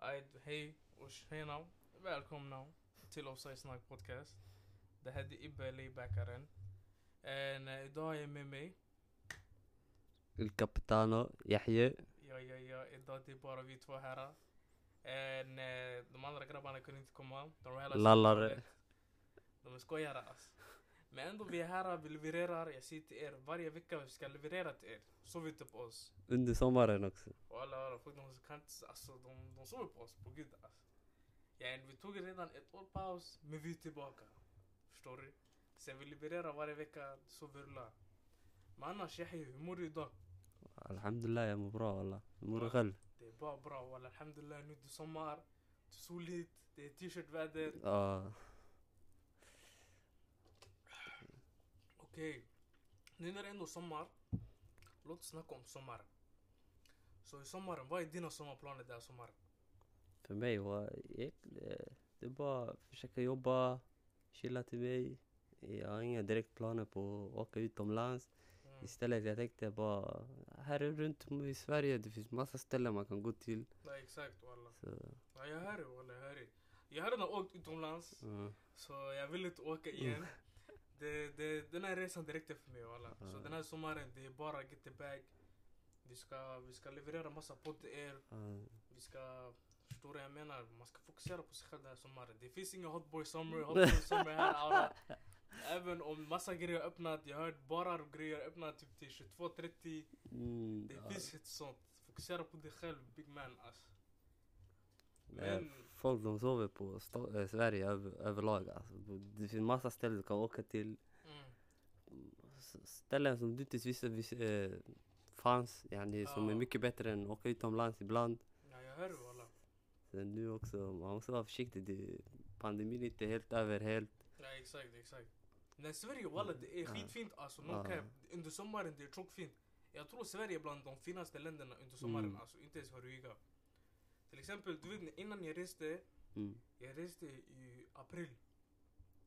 Hej och tjena. Välkomna till Offside Snack Podcast. Det här är Ibbe Laybackaren. En, eh, idag är jag med mig. El Capitano, Yahya. Ja, ja, ja. Idag det är bara vi två här. Eh, de andra grabbarna kunde inte komma. De var hela Lallare. De är skojare alltså. Men ändå vi är här, vi levererar. Jag säger till er varje vecka vi ska leverera till er. Sov inte på oss. Under sommaren också. Och alla, alla folk de kan inte, alltså de, de sover på oss på gud alltså. Ja, vi tog redan ett år paus, men vi är tillbaka. Förstår du? Sen vi levererar varje vecka, så vi rullar. Men annars Yahya, hur mår du idag? Alhamdulillah jag mår bra wallah. Hur mår du själv? Det är bara bra walla, alhamdulillah nu är det sommar, det är soligt, det är t-shirtväder. Ja. Okej, nu när det ändå är sommar, låt oss snacka om sommaren. Så i sommaren, vad är dina sommarplaner den här sommaren? För mig var det, det är bara att försöka jobba, chilla till mig. Jag har inga direkt planer på att åka utomlands. Mm. Istället jag tänkte bara, här runt i Sverige det finns massa ställen man kan gå till. Ja, exakt walla. Ja, jag hör det walla, jag hör det. Jag har redan åkt utomlands, ja. så jag vill inte åka igen. Det, det, den här resan det räckte för mig walla. Så Ja. den här sommaren, det är bara get the bag. Vi ska, vi ska leverera massa podd till er. Vi ska, förstår du jag menar? Man ska fokusera på sig själv den här sommaren. Det finns ingen hot boy summer, hot boy summer här aura. Även om massa grejer har öppnat, jag har hört bara grejer har öppnat typ till 22.30. Mm, Det finns inte sånt. Fokusera på dig själv, big man alltså. Nej, Men, Folk de sover på sta- äh, Sverige över, överlag alltså. Det finns massa ställen du kan åka till. mm, ställen som du inte visste vis, eh, fanns, yani, som är Ja. mycket bättre än att åka utomlands ibland. ja jag hör walla. Sen nu också, man måste vara försiktig. Det, pandemin är inte helt över helt. Ja exakt, exakt. Men Sverige walla det är Ja. skitfint alltså, Ja. cap. Under sommaren det är tjockt fint. Jag tror Sverige är bland de finaste länderna under sommaren Mm. alltså, inte ens Hörviga. Till exempel, du vet innan jag reste, Mm. jag reste i april.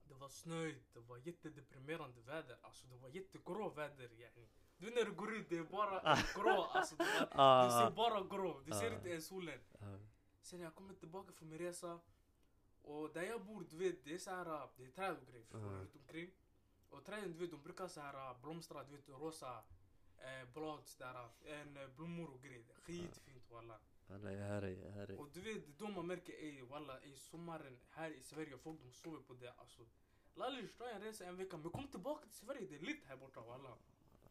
Det var snöigt, det var jättedeprimerande väder, alltså det var jättegrå väder yani. Du vet när du går ut, det är bara grå alltså. Var, Ah, du ser ah, bara grå, du ser Ah. inte ens solen. ah. Sen jag kommer tillbaka från min resa och där jag bor, du vet, det är så här, det är träd och grejer du, runt omkring. Och träden, du vet, de brukar så här blomstra, du vet, rosa eh, blad där, en eh, blommor och grejer. Skitfint walla. Alla, jag hör dig, jag hör dig. Och du vet, då man märker, ey walla, i sommaren här i Sverige, folk de sover på det alltså. Lallish, ta en resa en vecka, men kom tillbaka till Sverige, det är lite här borta walla.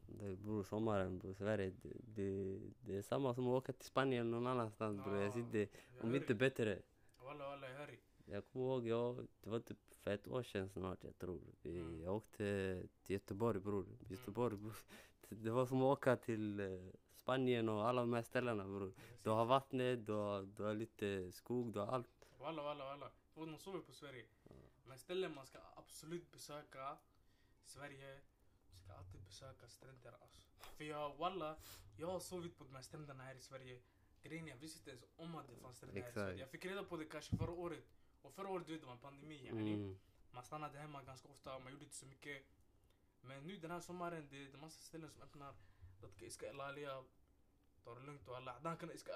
Det bror, sommaren bror, Sverige, det, det, det är samma som att åka till Spanien eller någon annanstans bror. Jag Ja, sitter, om inte bättre. Walla walla, jag hör dig. Jag kommer ihåg, jag, det var typ för ett år sedan snart jag tror. Vi, Mm. Jag åkte till Göteborg bror. Göteborg bror. Det var som att åka till eh, Spanien och alla de här ställena bror. Du har vattnet, du har, du har lite skog, du har allt. Walla walla walla. De sover på Sverige. Men ställen man ska absolut besöka Sverige, ska alltid besöka stränder alltså. För jag walla, jag har sovit på de här stränderna här i Sverige. Grejen jag visste inte ens om att det fanns stränder här i. Sverige. Jag fick reda på det kanske förra året. Och förra året du vet, det var en pandemi. Mm. Man stannade hemma ganska ofta, man gjorde inte så mycket. Men nu den här sommaren, det är en massa ställen som öppnar. Iska ilalia. Alla iska.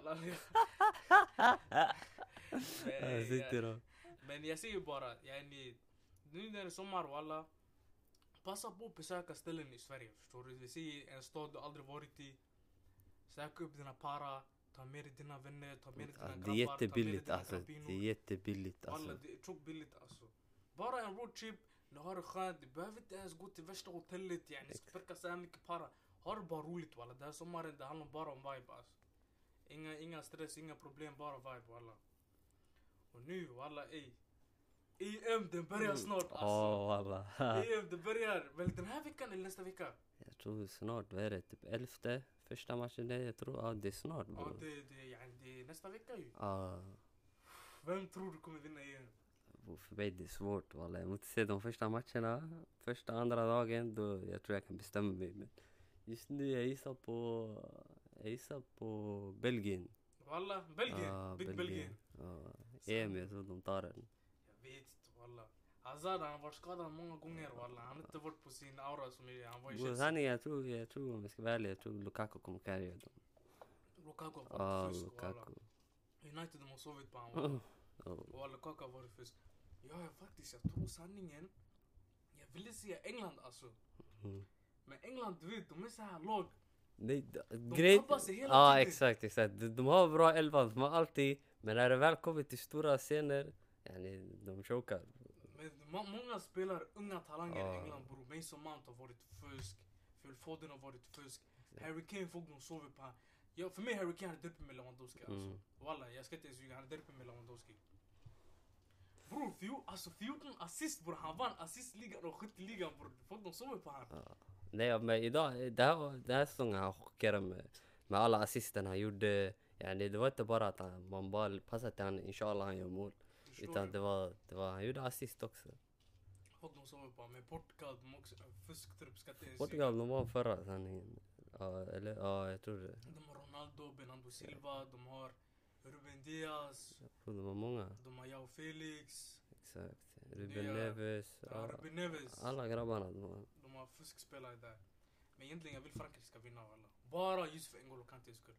Men bara, yani, Passa på besöka ställen i Sverige, förstår du? Vi säger en stad du aldrig varit i Söka upp dina para, ta med dig dina vänner, ta med dig dina Alltså, grabbar det är ta med dig jättebilligt dina alltså. grabbinor. Det är jättebilligt Alla, alltså. det är tjockt billigt alltså. Bara en roadtrip, ni har det skönt, du behöver inte ens gå till värsta hotellet yani, spärka så här mycket para. Ha det bara roligt walla, den här sommaren det handlar bara om vibe alltså. Inga, inga stress, inga problem, bara vibe walla. Och nu walla ey. EM den börjar snart Åh alltså. walla. EM det börjar, väl den här veckan eller nästa vecka? Jag tror snart, vad är det? Typ elfte? Första matchen där, jag tror, ja det är snart Ja bror. det, det, yani, det är nästa vecka ju. Ja. Vem tror du kommer vinna EM? För mig det är svårt walla. Jag måste se de första matcherna. Första, andra dagen, då jag tror jag kan bestämma mig. Men just nu jag gissar på, jag gissar på Belgien. Walla, Belgien, Ja, Big Belgien. Ja, EM, jag tror de tar den. Jag vet inte walla. Hazard han har varit skadad många gånger walla. Han har inte varit på sin aura som han var i Chelsea. han är, jag tror, jag tror om jag ska vara ärlig, jag tror Lukaku kommer carrya dem. Lukaku har varit fusk walla. Lukaku. United de har sovit på honom. Ja. Och alla Lukaku har varit fusk. Ja, ja, faktiskt, jag tror sanningen. Jag ville säga England alltså. Mm. Men England, du vet, de är så här lag. Nej, De grej... tappar sig hela Ja tiden. exakt, exakt. De, de har bra elva, de har alltid. Men när det väl kommer till stora scener, yani, de chokar. Men må många spelare, unga talanger i England bror. Mason Mount har varit fusk. Phil Foden har varit fusk. Harry Kane, folk de sover på han. Ja, för mig Harry Kane är derby med Lewandowski alltså. Mm. Walla, jag ska inte ens ljuga. Han är derby med Lewandowski. Bror, alltså 14 assist bror. Han vann assistligan och skytteligan bror. Folk de sover på han. Ja. Nej men idag, det här, den här säsongen han chockerade med, med alla assisterna han gjorde. Yani, det var inte bara att han, man bara passade till han, inshallah han gör mål. Utan det var, det var, han gjorde assist också. De sover på han. Men Portugal, de har också fusktrupp. Ska inte ens Portugal, de var förra sanningen. Ja, eller ja, jag tror det. De har Ronaldo, Bernardo Silva, de har Ruben Diaz, det var många. de har Jao Felix, Exakt. Ruben Neves. ja, Ruben Neves. alla grabbarna. De De har fuskspelare där. Men egentligen jag vill Frankrike ska vinna alla. Bara just för N'Golo Kantés skull.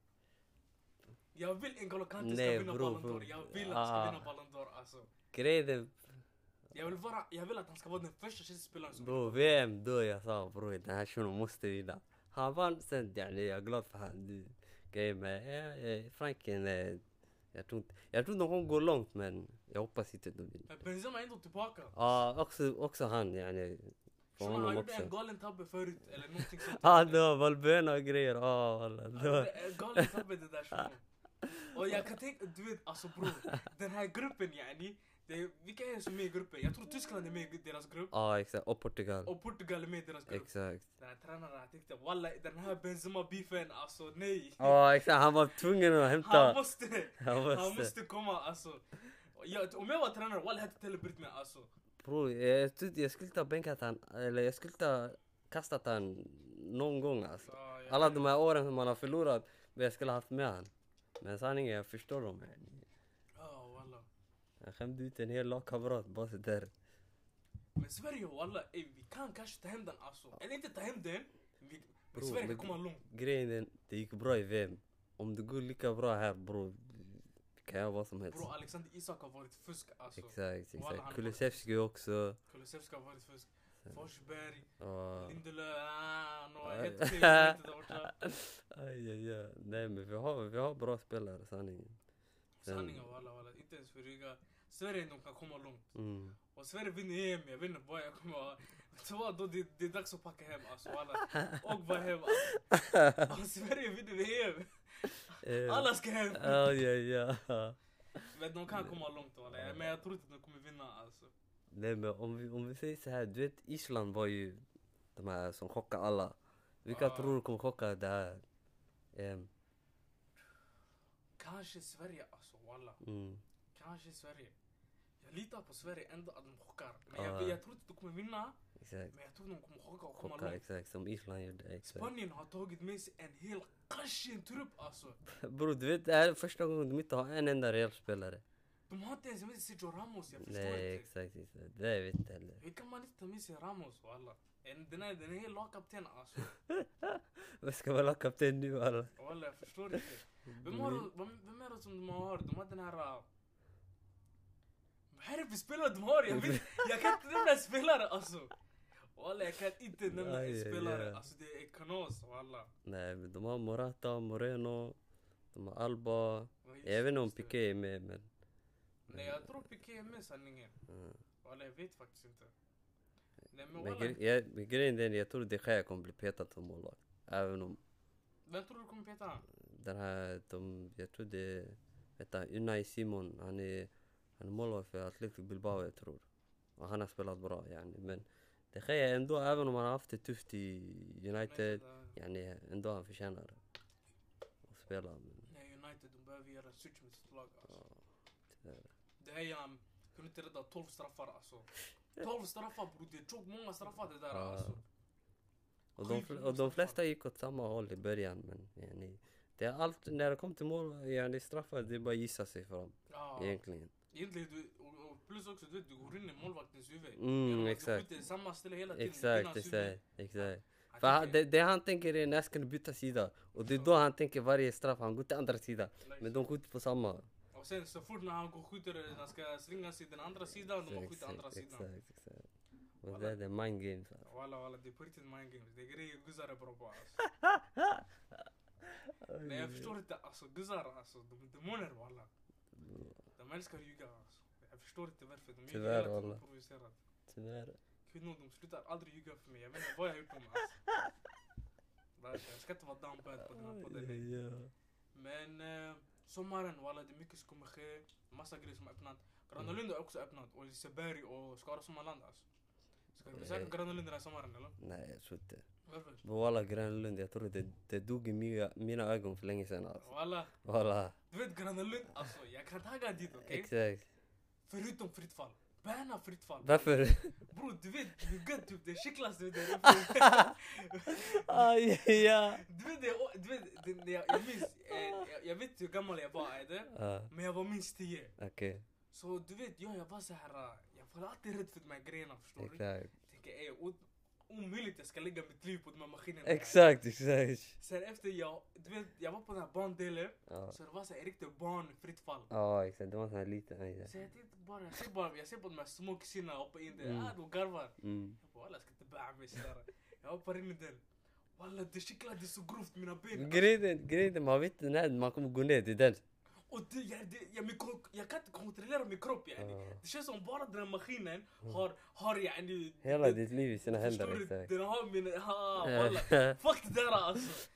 Jag vill N'Golo Kanté ska vinna Ballon d'Or. Jag vill att han ska Ah. vinna Ballon d'Or alltså. grejen Jag vill, vara, jag vill att han ska vara den första Chelsea-spelaren som bro, VM då jag sa bror den här shunon måste vinna. Han vann sen, jag är glad för han. Grejen med ja, ja, Franken, eh, jag tror inte, jag tror de kommer gå långt men jag hoppas inte de. Men Benzema är ändå tillbaka. Ja, också, också han yani. För Shunon, han honom gjorde en galen tabbe förut, eller någonting sånt. Ja, det var Valbuena och grejer. Ja, walla. Han Det var... galen tabbe det där shunon. Och jag kan tänka, du vet alltså bror. Den här gruppen yani. Det är, vilka är det som är med i gruppen? Jag tror Tyskland är med i deras grupp. Ja, exakt. Och Portugal. Och Portugal är med i deras grupp. Exakt. Den här tränaren han tänkte walla den här Benzema-beefen alltså nej. Ja, exakt. Han var tvungen att Han hämta. måste, Han han måste. måste komma alltså. Jag, om jag var tränare walla jag hade inte heller brytt mig alltså. Bror, jag, jag skulle ta bänkat han. Eller jag skulle ta kastat han någon gång alltså. Ja, jag- Alla de här åren som man har förlorat. Men jag skulle ha haft med han. Men sanningen, jag förstår dem. Jag skämde ut en hel lagkamrat bara sådär. Men Sverige walla, ey, vi kan kanske ta hem den alltså. Eller inte ta hem den. Vi, men Bro, Sverige kan komma långt. Grejen är, det gick bra i VM. Om det går lika bra här bror. Kan jag vad som helst. Bro Alexander Isak har varit fusk alltså. Exakt, han exakt. har Kulusevski också. Kulusevski har varit fusk. Forsberg, Ja. Lindelöf, okej. jag vet inte där borta. Aj, aj, aj. Nej men vi har, vi har bra spelare sanningen. Sanningen walla walla, inte ens för rygga. Sverige de kan komma långt. Mm. Och Sverige vinner EM, jag vet inte vad jag kommer att... Vet du vad? Då det, det är dags att packa hem alltså walla. Och vara hem alltså. Om Sverige vinner EM, Eh, alla ska hem. Aj, aj, aj. Men de kan komma långt walla. Men jag tror inte de kommer vinna alltså. Nej men om vi, om vi säger så här, du vet Island var ju de här som chockade alla. Vilka Ah. tror du kommer chocka det här? EM? Kanske Sverige alltså walla. Mm. Kanske Sverige. Jag litar på Sverige ändå att de chockar. Men jag, Ja. jag tror inte de kommer vinna. Exakt. Men jag tror de kommer chocka och komma Chocka, långt. exakt. Som Island gjorde. Exakt. Spanien har tagit med sig en hel Kashin-trupp alltså. Bror du vet det här är första gången de inte har en enda reell spelare. De har inte ens med sig Sergio Ramos, jag förstår Nej inte. exakt, exakt. Det vet jag inte heller. Hur kan man inte ta med sig Ramos walla? En- Den är, den är hel lagkapten alltså. Vem ska vara lagkapten nu alla? Walla jag förstår inte. Vem, har, vem, vem är det som de har? De har den här... Vad är det för spelare de har? Jag, vet, jag kan inte nämna spelare alltså. Walla jag kan inte nämna en spelare. Alltså det är kanas walla. Nej men de har Morata, Moreno, de har Alba. Jag vet inte om. Piqué är med men... Nej jag tror Piqué är med sanningen. Mm. Walla jag vet faktiskt inte. Nej men Men gre- jag, grejen är jag tror de Gea kommer bli petad som målvakt. Även om Vem tror du kommer peta han? den här, de, jag tror det, du, Unai Simon, han är, han är målvakt för Athletic Bilbao jag tror. Och han har spelat bra yani. Men de Gea ändå, även om han har haft det tufft i United, yani ändå han förtjänar att spela. Men, Nej United de behöver göra en switch med sitt lag alltså. ja, tyvärr. Det han kunde inte rädda 12 straffar alltså. 12 straffar bror, det är tjockt många straffar det där Ja. alltså. Och de, och de flesta gick åt samma håll i början men yani, det är allt, när det kommer till mål, yani straffar, det är bara att gissa sig fram Ja. egentligen. Egentligen, du, och, och plus också du vet, du går in i målvaktens huvud. Mm, exakt. Du skjuter samma ställe hela tiden. Exakt, exakt, exakt. För han, det, det han tänker är när ska du byta sida? Och det är då han tänker varje straff, han går till andra sidan. Men de skjuter på samma. Och sen så fort när han går skjuter, han ska svinga sig den andra sidan, de skjuter andra sidan. Exakt, exakt. Och det är det mind games. Walla walla, det är på riktigt mind games. Det är grejer guzzar är bra på alltså. Nej jag förstår inte, alltså guzzar alltså, de är demoner walla. De älskar att ljuga alltså. Jag förstår inte varför, de ljuger Tyvärr, hela tiden walla. Tyvärr. Kvinnor de slutar aldrig ljuga för mig, jag vet inte vad jag har gjort dem alltså. Jag ska inte vara down bad på den här podden. Men eh, sommaren walla, det är mycket som kommer ske. Massa grejer som har öppnat. Gröna Lund har också öppnat och Liseberg och Skara Sommarland alltså. Ska vi besöka. Gröna Lund den här sommaren eller? Nej, jag tror inte. Varför? Walla Grönlund, jag tror det, det dog i mina, mina ögon för länge sedan alltså. Walla, Walla. du vet Gröna Lund, alltså jag kan tagga dit okej? Exakt. Förutom fritt fall. Bärna fritt fall. Varför? Bror du vet, du vet typ det skickligaste där Aj, ja. Du vet, det, du vet det, jag, jag minns, eh, jag, jag vet hur gammal jag var är det? Ja, Men jag var minst 10. okej. Så du vet, jag, jag var så här, eh, jag var alltid rädd för de här grejerna förstår du? Exakt. Jag tänker, ey, o- omöjligt jag ska lägga mitt liv på de här maskinerna. Exakt, exakt. Sen efter jag, du vet, jag var på den här bandelen, Ja, så det var så här riktigt barn, fritt fall. ja exakt. Det var sån här liten. aj. Så jag tänkte bara, jag ser bara, jag ser på de här små kusinerna hoppa in där, Mm. ah de garvar. Mm. Jag bara walla jag ska inte bära mig sådär. Jag hoppar in i den. Walla det kittlade så grovt mina ben. Grejen grejen är, man vet inte när man kommer gå ner till den. Och det, jag, det, jag, min, jag kan inte kontrollera min kropp yani. Ja. Det känns som bara den här maskinen har, har yani... Hela det- ditt liv i sina förstår händer. du? Exakt. Den har min, ha walla. Fuck det där alltså.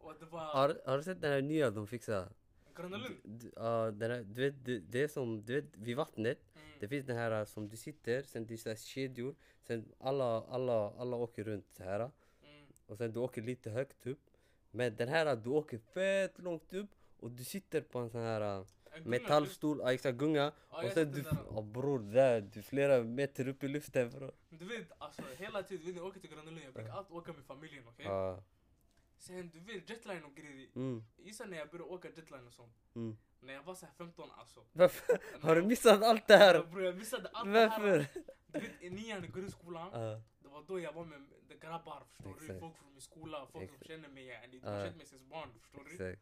Och det var Har, har du sett den här nya de fixar? Gröna Lund. Ja, den här, du vet, det, det är som, du vet, vid vattnet. Mm. Det finns den här som du sitter, sen det är kedjor. Sen alla, alla, alla åker runt så här. Mm. Och sen du åker lite högt upp. Men den här, du åker fett långt upp. Och du sitter på en sån här äh, metallstol, ja exakt gunga. Ja, och sen du, oh, bror där, du är flera meter upp i luften bror. Du vet alltså hela tiden, vet, när jag åker till Gröna Lund, jag brukar alltid åka med familjen okej? Ja, Sen du vet jetline och grejer. mm, Gissa när jag började åka jetline och sånt. mm. När jag var såhär 15 alltså. Varför? Har du missat allt det här? Bror jag missade allt det Varför? här. Du vet i nian i grundskolan. Ja, Det var då jag var med grabbar förstår du. Folk från min skola, folk som känner mig yani. De Ja. har känt mig sen barn förstår du.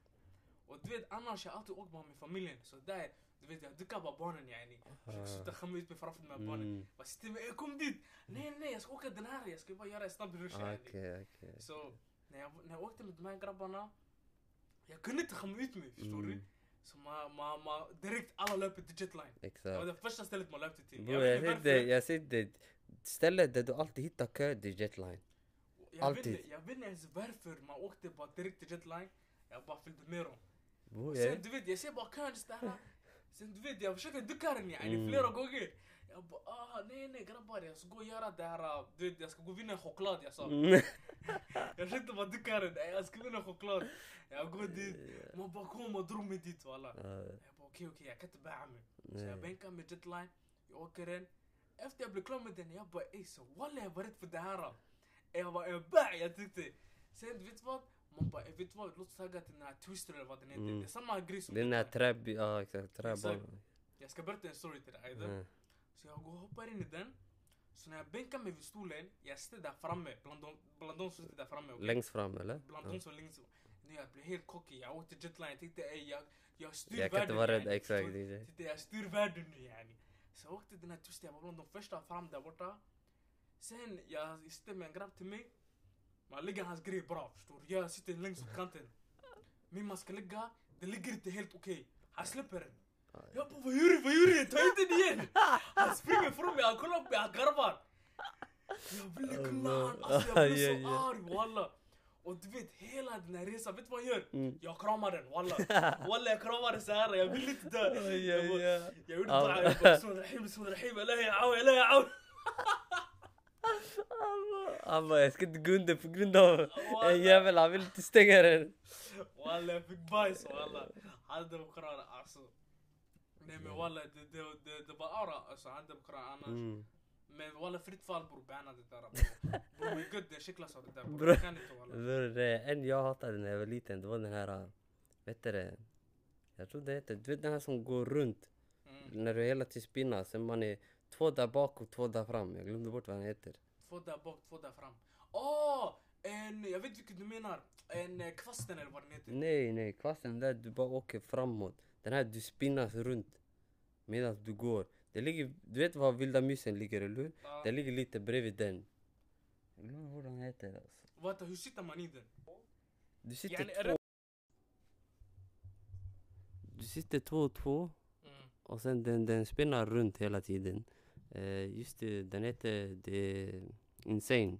Exakt. Och du vet annars jag alltid åkt bara med familjen. Så där, du vet jag duckar bara barnen yani. Försöker sluta skämma ut mig framför de här barnen. Mm. Bara sitter med, "Eh, kom dit! Nej nej jag ska åka den här, jag ska bara göra en snabb rush Ah, yani. Okej, okej. Så när jag, när jag åkte med de här grabbarna, jag kunde inte skämma ut mig förstår du. Mm, Så man, man, man, direkt alla löper till jetline. Det var Exakt. det första stället man löpte till. Vet jag inte ser det, jag ser det. Stället där du alltid hittar kö, är jetline. Jag vet, alltid. inte, jag vet inte ens varför man åkte bara direkt till jetline. Jag bara följde med dem. Jag sen du vet, jag ser bara kön där. Sen du vet, jag försöker ducka den yani flera gånger. Jag bara ah nej nej grabbar jag ska gå och göra det här, du vet jag ska gå och vinna en choklad jag sa. Jag försökte bara ducka den, "Nej, jag ska vinna en choklad. Jag går dit, man bara kom och drog mig dit walla. Ja, Jag bara okej okej jag kan inte bära mig. Så jag bänkar med jetline, jag åker den. Efter jag blev klar med den, jag bara ey så walla jag var rädd för det här. Jag var en bär, jag tyckte. Sen du vet vad? Man bara, "Eh, vet du vad? Låt oss tagga till den här Twister eller vad den heter. Mm. Det är samma grej som Den här jetline. trä, ja exakt, träbollen. Jag ska berätta en story till dig. Aida. Mm. Så jag går och hoppar in i den. Så när jag bänkar mig vid stolen, jag sitter där framme bland de, bland de som sitter där framme. okej? Längst fram eller? Bland Ja. de som längst Nu jag blev helt cocky, jag åkte jetline, jag tänkte ey jag, jag styr Jag kan inte världen, vara rädd, yani. exakt. Titta jag styr världen nu yani. Så jag åkte den här twister, jag var bland de första fram där borta. Sen jag sitter med en grabb till mig. Man lägger hans grej bra förstår du. Jag sitter längst åt kanten. Min man ska lägga, det ligger inte helt okej. Han släpper den. Jag bara vad gör du, vad gör du? Ta inte den igen! Han springer från mig, han kollar på mig, han garvar. Jag ville kunna Allah. alltså jag blev så arg walla. Och du vet hela den här resan, vet du vad jag gör? Mm. Jag kramar den walla. Walla jag kramar den såhär, jag vill inte dö. Jag bara- gjorde dua, jag bara bismillahirrahmanirrahim, bismillahirrahim, ilahi aw, ilahi aw. Han bara, jag ska inte gå under på grund av en jävel, han vill inte stänga den. Walla jag fick bajs walla. Han demokrat alltså. Nej men walla det, det, det, det var ara alltså, han demokrat annars. Mm. Men walla fritt fall bror, banna det där bror. Bror min gud det är skicklas av det där bror. Jag kan inte walla. Bror, det- En jag hatade när jag var liten, det var den här, vet du det? Jag tror det heter, du vet den här som går runt Mm. när du hela tiden spinnar, sen man är två där bak och två där fram. Jag glömde bort vad den heter. Två där bak, två där fram. Åh! en, jag vet vilket du menar. En eh, kvasten eller vad den heter. Nej, nej, kvasten där du bara åker framåt. Den här du spinnas runt medan du går. Det ligger, du vet var vilda musen ligger eller hur? Ja. Den ligger lite bredvid den. Jag glömmer vad den heter alltså. Vänta, hur sitter man i den? Du sitter är två... Du sitter två och två Mm. och sen den, den spinnar runt hela tiden. Eh, just det, den heter det, Insane.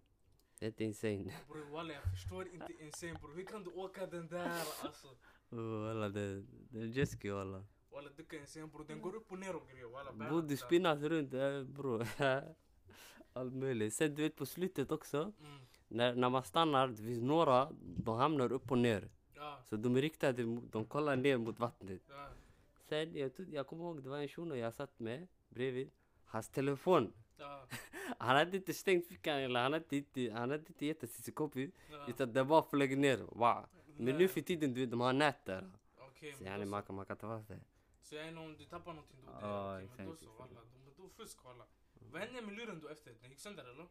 Det heter Insane. Bror walla jag förstår inte insane bror. Hur kan du åka den där alltså? Oh, Walla det, det är jetski walla. Walla du kan insane bror. Den går upp och ner och grejer walla. Bro du spinnas runt eh, bro. Allt möjligt. Sen du vet på slutet också. Mm. När, när man stannar, det finns några, de hamnar upp och ner. Ja, Så de är riktade, de kollar ner mot vattnet. ja. Sen, jag, jag kommer ihåg, det var en shuno jag satt med bredvid. Hans telefon. Ja, Han hade inte stängt fickan eller han hade inte, han hade inte gett sin kompis. ja. Utan det bara flög ner. Wow. Men nu för tiden, du vet, de har nät där. Okej, Så men yani man så. man kan ta fast det. Så jag om du tappar någonting då. Ja, okej, Men då exakt, så exakt. walla. Då- fusk walla. Vad hände med luren då efter? Den gick sönder eller?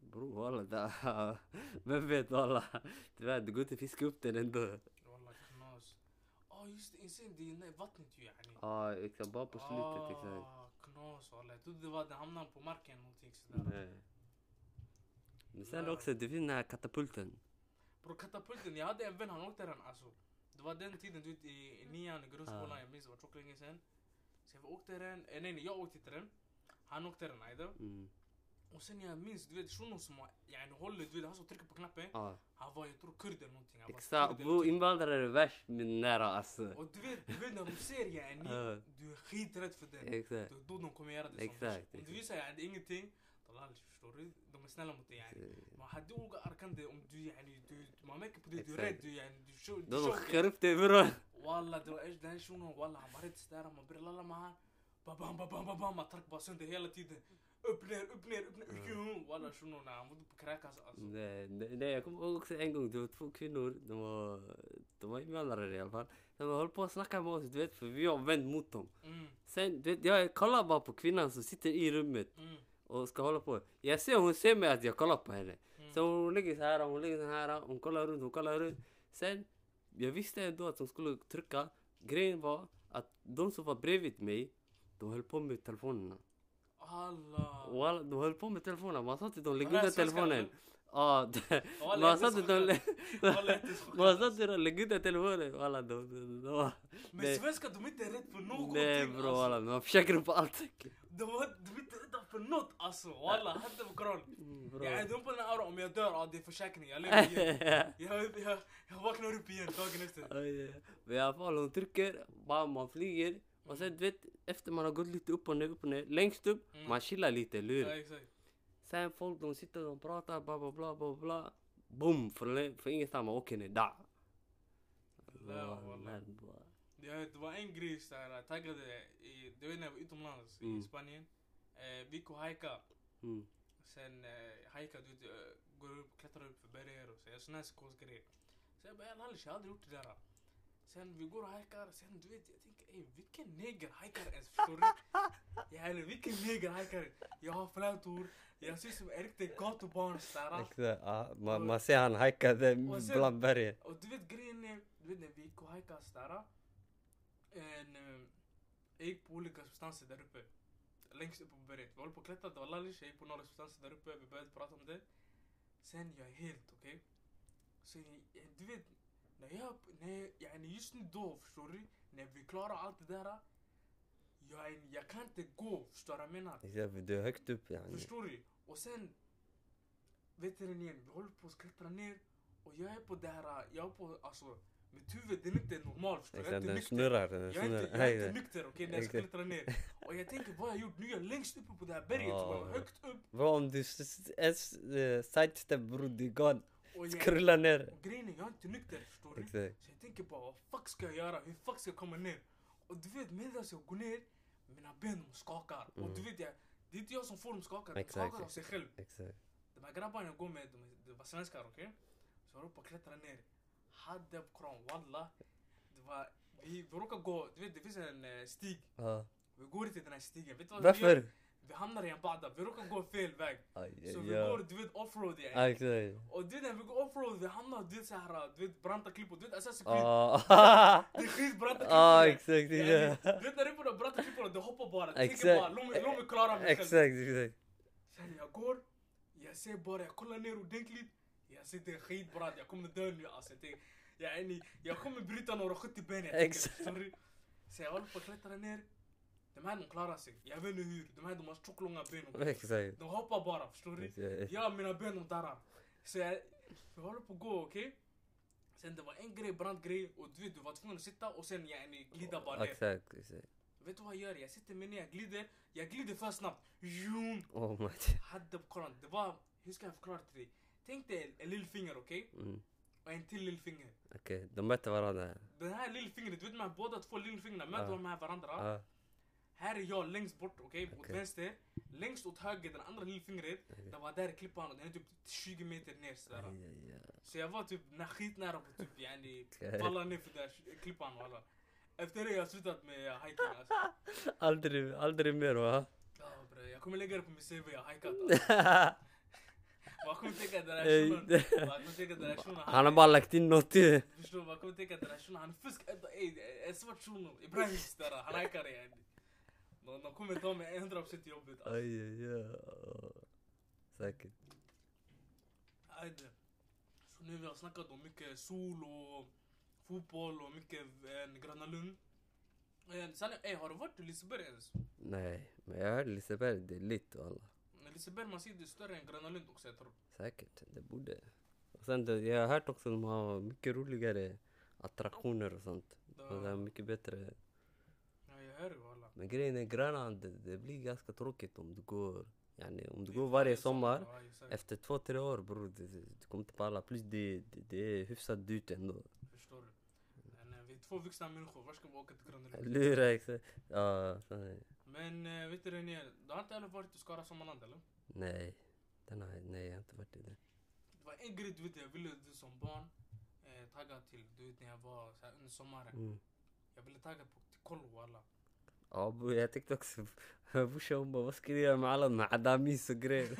Bror walla, det- vem vet walla. Tyvärr, det går inte att fiska upp den ändå. Walla knas. Ja just det, insane. Det är vattnet ju yani. Ja, exakt. Bara på slutet, exakt. Ah, knas walla. Jag trodde det var den hamnade på marken någonting sådär. Nej. Men sen också, det finns den här katapulten. Bror katapulten, jag hade en vän han åkte den alltså. Det var den tiden du vet i, nian i grundskolan, Ah. jag minns det var tjockt länge sen. Så jag åkte den, eh, nej nej jag åkte inte den. Han åkte den ajde. Mm. Och sen jag minns, du vet shunon som yani, håller, du vet han som trycker på knappen. Ah. Han var, jag tror kurd eller någonting. Exakt, bror invandrare är värst min nära alltså. Och du vet, du vet när de ser yani, ah. du är skiträdd för den. Exakt. Det är då de kommer göra det Exakt. Om du visar yani ingenting, طلال شوري دوم سنة مت يعني ما حد هو أركان ده أم دو يعني دو ما ميك بدي دو ريد دو يعني دو شو دو شو خرفت برا والله دو إيش ده شو والله عمرت ستارة ما بير لا لا ما بابام بابام بابام ما ترك باسون ده هي لا تيده Upp ner, upp ner, upp ner. Mm. Walla shunon han var på kräkas alltså. Nej, nej, nej, jag kommer ihåg också en gång, det var två kvinnor, de var, de var invandrare i alla fall. De höll på att snacka med oss, du vet, för vi var vänd mot dem. Mm, Sen, du vet, jag kollar bara på kvinnan som sitter i rummet mm, och ska hålla på. Jag ser, hon ser mig att jag kollar på henne. mm. Så hon ligger så här, hon ligger så här, hon kollar runt, hon kollar runt. Sen, jag visste ändå att hon skulle trycka. Grejen var att de som var bredvid mig, de höll på med telefonerna. Allah. Och alla, de höll på med telefonerna, man sa till dem, lägg undan telefonen. Ja, Walla, man sa till dem, Walla, man sa till dem, lägg undan telefonen. Alla, de, de, de, Men svenskar de är inte rädda för någonting Nej alltså. alla, man försöker på allt. De, de är inte rädda för något alltså. Walla, hade på koran. Bro. Jag är dum på den här om jag dör, ja det är försäkring. Jag lever igen. Jag, jag, jag vaknar upp igen dagen efter. Men i alla fall, hon trycker, man flyger. Och sen du vet, efter man har gått lite upp och ner, upp och ner. Längst upp, Mm. man chillar lite, eller hur? Ja exakt. Sen folk de sitter och pratar, bla bla bla bla bla. Boom! För, för ingenstans, man åker ner. Ja, det var en grej såhär, jag taggade i, du vet när jag var utomlands Mm. i Spanien. Eh, vi gick och hajka. Mm. Sen eh, hajka, du vet, går upp, klättrar upp för berg och så. Sån här psykosgrej. Så jag bara, jag har aldrig gjort det där. Sen vi går och hajkar, sen du vet, jag tänker ey vilken neger hajkar ens förstår du? Eller vilken neger hajkar? Jag har flätor, jag ser ut som en riktig gatubarn sådär. Man, man ser han hajkade bland bergen. Och du vet grejen är, du vet när vi gick och hajkade sådär. Eh, jag gick på olika substanser där uppe. Längst upp på berget. Vi håller på att klättra, det var lallish. Jag gick på några substanser där uppe, vi började prata om det. Sen jag är helt okej. Sen jag- du vet, när jag, när jag, yani just nu då förstår du? När vi klarar allt det där. Jag, jag kan inte gå, förstår du vad jag menar? Du är högt upp yani. Förstår du? Och sen, vet du den igen, vi håller på att klättra ner och jag är på det här, jag är på, alltså, mitt huvud den är inte normal förstår du? Jag är inte nykter. snurrar. Den Jag är inte, snurrar. jag är inte Exakt. nykter okej när jag ska klättra ner. Och jag tänker vad har jag gjort? Nu är jag längst uppe på det här berget, oh. högt upp. Bro, om du eh, sidestep bror, du är gone. Och, Skrulla ner. och grejen är, jag är inte nykter förstår du? Exakt. Så jag tänker bara vad fuck ska jag göra? Hur fuck ska jag komma ner? Och du vet medan jag går ner, mina ben skakar. Och Mm. du vet jag, det är inte jag som får dem skaka, de skakar av sig själv. Exakt. De här grabbarna jag går med, de, de var svenskar okej? Så jag att klättra ner. Hade på kran, walla. Det var, vi, vi råkade gå, du vet det finns en eh, stig. Ja. Vi går inte den här stigen. Vet du vad vi gör? Vi hamnar i en bada, vi råkar gå fel väg. Aj, Så aj, vi ja. går, du vet, offroad Ah, yani. Exakt. Och du när vi går offroad, vi hamnar, du vet såhär, du vet branta klippor, du vet Assassin's Creed. Ah, Det är skitbranta ah, klippor. exakt. Yani, Ja. Du vet när det är på de branta klipporna, du hoppar bara. Du tänker bara, låt mig- klara mig. Exakt, exakt. Sen jag går, jag ser bara, jag kollar ner ordentligt. Jag ser det är skitbrant, jag kommer dö nu alltså. Jag, är ni, jag kommer bryta några 70 ben jag tänker, du? Så jag håller på att klättra ner. De här de klarar sig, jag vet inte hur. De här de har tjocklånga ben. och- Exakt. De hoppar bara, förstår du? Exakt. Jag mina ben de darrar. Så jag, jag håller på att gå, okej? Sen det var en grej, brandgrej och du vet du var tvungen att sitta och sen yani, glida bara ner. Exakt, exakt. Vet du vad jag gör? Jag sitter med ner, jag glider. Jag glider för snabbt. Zoom! Oh my hade kolla, det var, hur ska jag förklara till dig? Tänk dig en lillfinger okej? mm. Och en till lillfinger. Okej, de mötte varandra. Den här lillfingret, du vet de här båda två lillfingrarna möter Ja. de här varandra. Ah, Här är jag längst bort, okej? Åt Okej. vänster. Längst åt höger, den andra lillfingret. Okej. Det var där klippan och den är typ 20 meter ner sådär. Så jag var typ na- skitnära på typ yani falla ner för den där klippan walla. Efter det har jag slutat med hiking alltså. Aldrig, aldrig mer va? Ja bre, jag kommer lägga det på min CV, jag har hikat alltså. Man kommer tänka att den här shunon, Han har bara lagt in något i Förstår du? Man kommer tänka att den här shunon, han är fusk. En svart shuno, Ibrahim där, han hackar yani. De, de kommer ta mig 100% i jobbet alltså. Aj, aj, aj. Säkert. Ajde. Så nu vi har snackat om mycket sol och fotboll och mycket eh, Gröna Lund. Eh, Sen, ey, har du varit i Liseberg ens? Nej, men jag hörde Liseberg, det är lite alla. Liseberg man ser det är större än Gröna Lund också jag tror. Säkert, det borde. Och sen det, jag har hört också att de har mycket roligare attraktioner och sånt. Och det är mycket bättre. Ja, jag hör alla. Men grejen är Grönan, det, det blir ganska tråkigt om du går, yani, om du går varje sommar. Efter två, tre år bror, det- du kommer inte palla. Plus det, det, det är hyfsat dyrt ändå. Förstår du? Men, eh, vi är två vuxna människor, var ska vi åka till Gröna Lund? Lura exakt. Ja. Men eh, vet du René, du har inte heller varit i Skara Sommarland eller? nej. Den har, nej, jag har inte varit i det. Det var en grej du vet jag ville du som barn eh, tagga till, du vet när jag var så här, under sommaren. Mm. Jag ville tagga på till kollo alla. Ja bror, jag tänkte också, brorsan hon bara vad ska du göra med alla de här adamis och grejer?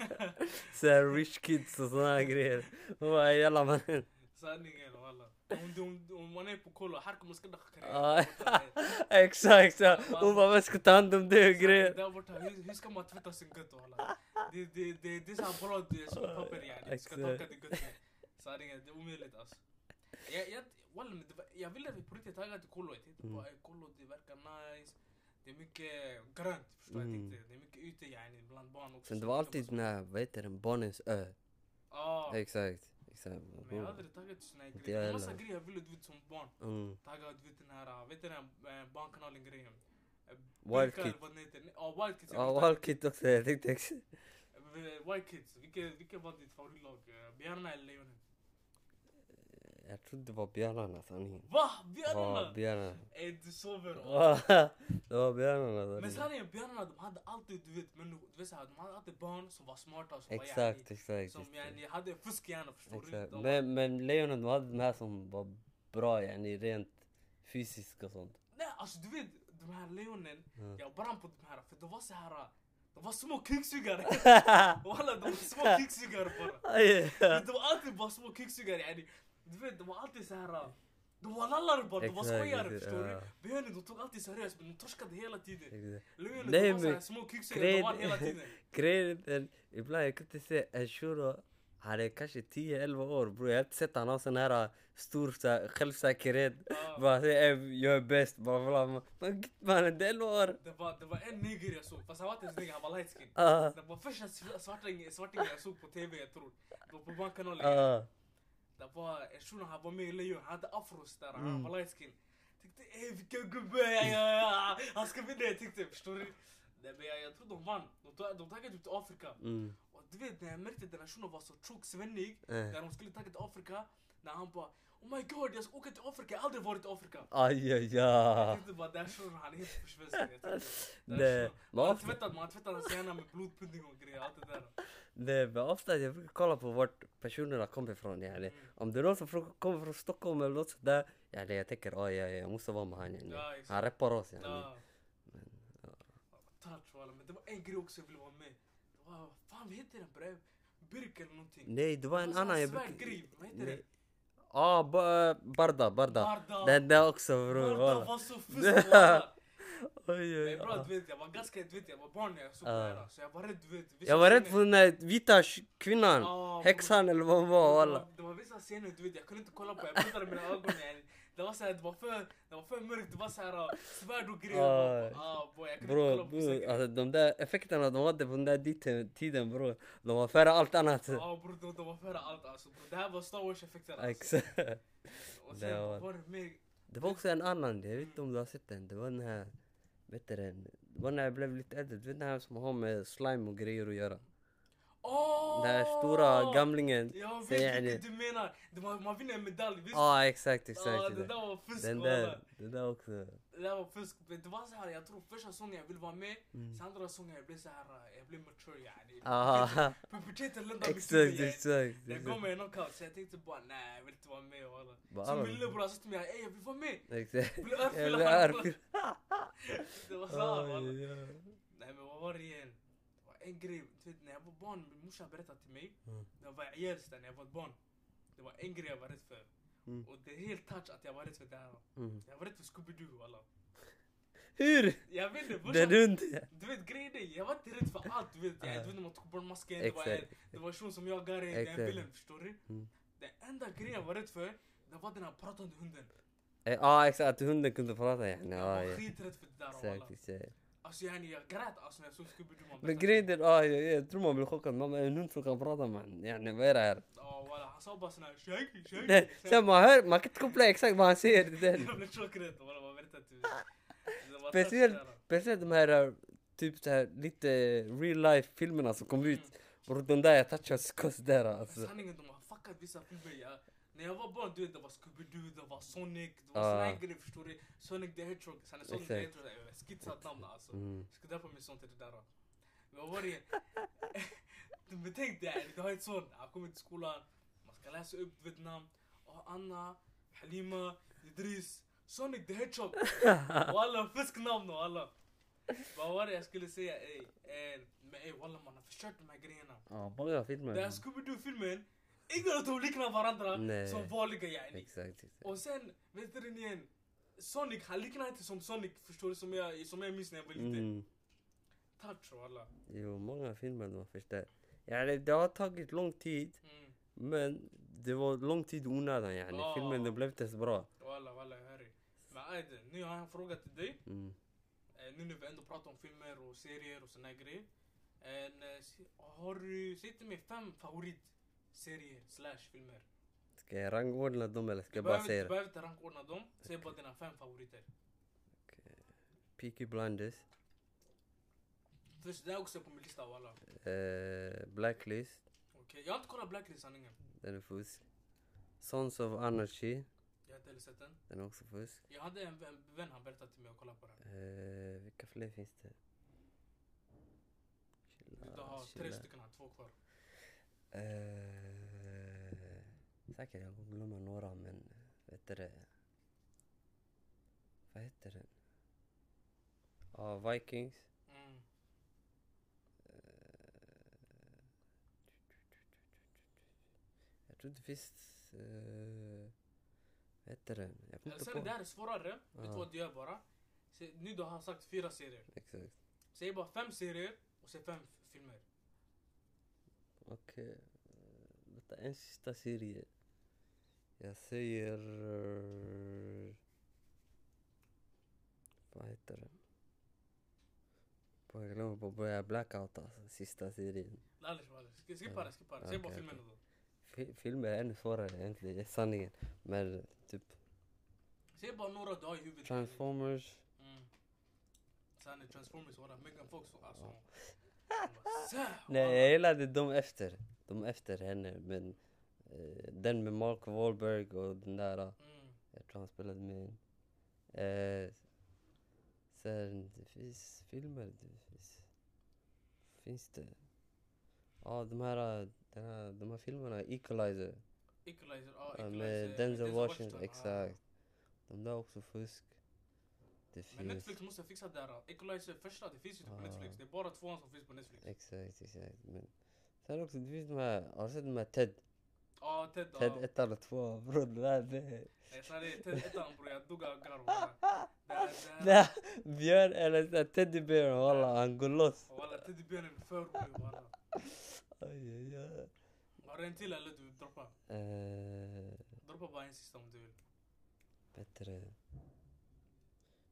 Såhär rich kids och såna här grejer. Hon bara jalla mannen. Sanningen walla. Om, om, om man är på kollo, här kommer skadda Ja. karriär. Exakt så. Hon bara vad ska ta hand om det och grejer. Där borta, hur, hur ska man tvätta sin gött walla? Det, det, det, det är såhär bra det är som papper yani. Du ska Exakt. torka din gött med. Sanningen, det är omöjligt alltså. Jag, jag, walla, men det var, jag ville på riktigt tagga till kollo. Jag tänkte Mm. bara, "Ey, kollo det verkar nice. Det är mycket grönt, förstår Mm. jag tänkte. Det är mycket ute yani bland barn också. Sen det var alltid den här, vad heter den, Barnens ö. Ja. Exakt. Exakt. Men jag har aldrig till såna här grejer. Det var massa grejer jag ville du vet som barn. Mm. Tagga du vet den här, vet du den här eh, barnkanalen grejen? Eh, Wild Kids. vad heter. Ja, Wild Kids. Ja, Wild Kid också. Jag tänkte ex- Eh, White Kids, vilket, var ditt favoritlag? Björnarna eller Lejonen? Jag trodde det var björnarna sanningen. Va? Ja, Björnarna? björnarna. Ey du sover. Det var björnarna. Men sanningen. sanningen, björnarna de hade alltid, du vet, men, du vet såhär, de hade alltid barn som var smarta och som var Exakt, yani, exakt. som exakt. yani hade fuskhjärna förstår du? Men, men lejonen, de hade de här som var bra yani rent fysiskt och sånt. Nej alltså du vet, de här lejonen, Ja. jag brann på de här för de var så här. De var små krigsugare. Walla de var små krigsugare bara. De var alltid bara små krigsugare yani. Du vet de var alltid så här. De var lallare bara, de var skojare förstår du? Björnen de tog alltid seriöst men de torskade hela tiden. Nej, de var såhär små krigsugare, de var hela tiden. Grejen är, ibland jag kan inte se en shuno, han är kanske 10-11 år bror. Jag har inte sett han ha sån här äh, stor så här, självsäkerhet. Ja. Bara säga "Ey, jag är bäst, bla bla bla. Mannen, det är 11 år. Det var, det var en neger jag såg, fast han var inte ens neger, han var light skin. Ah, Det var första sv- svartingen jag såg på tv jag tror. Det var på barnkanalen. ah. Det var en shuno, han var med i Lejon, han hade afros där, han Mm. var light skin. Tänkte ey vilken gubbe, ja, ja, ja. Du? Men vet när jag märkte den här shunon var så tjock, svennig, Eh. när de skulle tagga till Afrika, när han bara Oh my god, jag ska åka till Afrika, jag har aldrig varit i Afrika. Aj, aj, Jag tänkte bara, den här shunon han är helt försvenskad. Men Man tvättat, man har tvättat hans hjärna med blodpudding och grejer, allt det där. nej, men ofta jag brukar kolla på vart personerna kommer ifrån. Yani. Mm. Om det är någon som kommer från Stockholm eller något sådär. Yani, jag tänker oj, ja, jag måste vara med han. Yani. Ja. Han rappar oss. Yani. Ja. touch walla. Men det var en grej också jag ville vara med. Vad fan vad heter den bre? Birk eller någonting. Nej, det var en annan jag brukar... grej, vad heter det? Ja, ba, Barda, Barda. Barda. Den där också bror. Barda var så fusk. Oj, oj, bra du vet, jag var ganska, du vet jag var barn när jag såg det här. Så jag var rädd du vet. Jag var rädd för den där vita kvinnan. Häxan eller vad hon var Det var, vissa scener du vet, jag kunde inte kolla på, jag blundade mina ögon. Det var såhär, det var för, det var för mörkt, det var såhär uh, svärd och grejer. Ah. Ah, boy, jag Bro, kolla på bro alltså de där effekterna de hade på den där tiden bror. De var före allt annat. Ja bror, de, de var före allt alltså. Bro. Det här var Star Wars effekter alltså. Exakt. Och Det sen var- var, var det mer, Det var också en annan, jag vet inte om du har sett den. Det var den här, vet du den? Det var när jag blev lite äldre, du vet den här som har med slime och grejer att göra. Åh! Den här stora gamlingen. Jag vet yani- vilket du menar. Det man vinner en medalj, visst? Ja exakt, Ja, exakt. det exakt. där var fusk Den där, det där också. Det där var fusk. Men det var så här, jag tror första säsongen jag ville vara med, Mm. sen andra säsongen jag blev så här, uh, jag blev mature yani. Aha, Puberteten lindade mitt exakt, exakt. Det exakt. gav mig en knockout så jag tänkte bara nej jag vill inte vara med walla. Så min lillebror sa till mig ey jag vill vara med. Exakt. Jag vill Jag örfila. Det var så här walla. Oj, oj. Nej men vad var det igen? Det var en grej, du vet när jag var barn, min morsa berättade till mig. Mm. När jag var i Gällstad, när jag var barn. Det var en grej jag var rädd för. Mm. Och det är helt touch att jag var rädd för det här. Mm. Jag var rädd för Scooby-Doo walla. Hur? Jag vet inte, Den brorsan. hund? Du vet grejen är, jag var inte rädd för allt. Du vet, jag, du vet när man tog bort masken, det var, en, det var en som jagade en, det är en Exakt. villain, förstår du? Mm. Den enda grejen jag var rädd för, det var den här pratande hunden. Eh, Ja exakt, att hunden kunde prata yani. Jag Ja, var ja. skiträdd för det där walla. Alltså yani jag grät alltså när jag såg Scooby-Doo. man Men grejen är, ja, jag, jag tror man blir chockad. Mamma, en hund som kan prata man. Yani vad är det här? Ja walla, han sa bara sån här shaggy, shaggy. Sen man hör, man kan inte koppla exakt vad han säger den. Jag blev chockrädd walla, man. Det var Speciellt, speciellt de här eh, typ så här lite real life filmerna som kom ut. Bror de där jag touchar skott där alltså. Sanningen, de har fuckat vissa filmer. När jag var barn, du vet, det var Scooby-Doo, det var Sonic, det var Ah. såna här grejer, förstår du? Sonic the Hedgehog, sen Sonic the. Hedgehog, skitsat namn alltså. Mm. Ska döpa min son till det där. Men vad var det? Men tänk dig, du har ett son, han kommer till skolan, man ska läsa upp du vet namn. Oh, Anna, Halima, Idris, Sonic the Hedgehog. Och alla fusknamn och alla. Vad var det jag skulle säga? Ey, eh, men ey walla man har förstört de här grejerna. Ja, många filmer. Den här Scooby-Doo-filmen, ingen av dem liknar varandra Nej. som vanliga yani. Exakt, exakt. Och sen, vet du igen? Sonic, han liknar inte som Sonic, förstår du? Som jag, som jag minns när jag var liten. Mm. Touch och alla. Jo, många filmer de har förstört. Ja, det, har tagit lång tid. Mm. Men det var lång tid i onödan yani. Ja. Filmen den blev inte så bra. Walla, walla, jag hör dig. Men Aiden, nu har jag en fråga till dig. Mm. Eh, nu när vi ändå pratar om filmer och serier och såna grejer. Eh, har du, säg till mig fem favoritserier slash filmer. Ska jag rangordna dem eller ska jag bara säga du behöver inte rangordna dem, säg bara dina fem favoriter. Peaky Blinders. Först, det är också på min lista walla. Eh, Blacklist. Okej, jag har inte kollat Blacklist sanningen. Den är fusk. Sons of Anarchy. Jag har inte heller sett den. Den är också fusk. Jag hade en vän, vän han berättade till mig att kolla på den. Eh, vilka fler finns det? Du har tre stycken, här, två kvar. Eh, säkert jag kommer glömma några men vet du det? Vad heter den? Ja, Vikings. Mm. Jag tror det finns... Uh, vad heter den? Jag kommer Eller inte på. det här är svårare. Vet du vad du gör bara? Se, nu du har sagt fyra serier. Exakt. Säg bara fem serier och säg fem filmer. Okej. eh, Vänta, en sista serie. Jag säger... vad heter den? Jag glömmer på att börja blackout alltså, sista serien. Skippa det, skippa det. Säg bara Okej, filmerna då. Fi- Filmer är ännu svårare egentligen, det är sanningen. Men typ Säg bara några du har i huvudet. Transformers. Mm. Sen är Transformers walla. Megan Fox alltså. så, Nej jag gillade de efter. De efter henne men eh, den med Mark Wahlberg och den där, eh, Mm. jag tror han spelade med. Eh, sen det finns filmer, det finns, finns det? Ja de här, eh, den här, de här filmerna, Equalizer. Equalizer, ja Equalizer. med Denzel Washington, ja. exakt. De där också fusk. Det Men finns... Netflix måste fixa det här. Equalizer första, det finns inte på Ah. Netflix. Det är bara tvåan som finns på Netflix. Exakt, exakt. Men sen också, det finns de här, har du sett de här TED? Ja, Ted. TED ja. 1 eller 2, bror det där det. Nej, är Ted ettan bror, jag dog av garv. Det här, Björn eller Teddybear walla, han går loss. Walla, teddybjörnen är för rolig walla. Aj, aj, aj. Har du en till eller du droppa? Eh, Droppa bara en sista om du vill. bättre.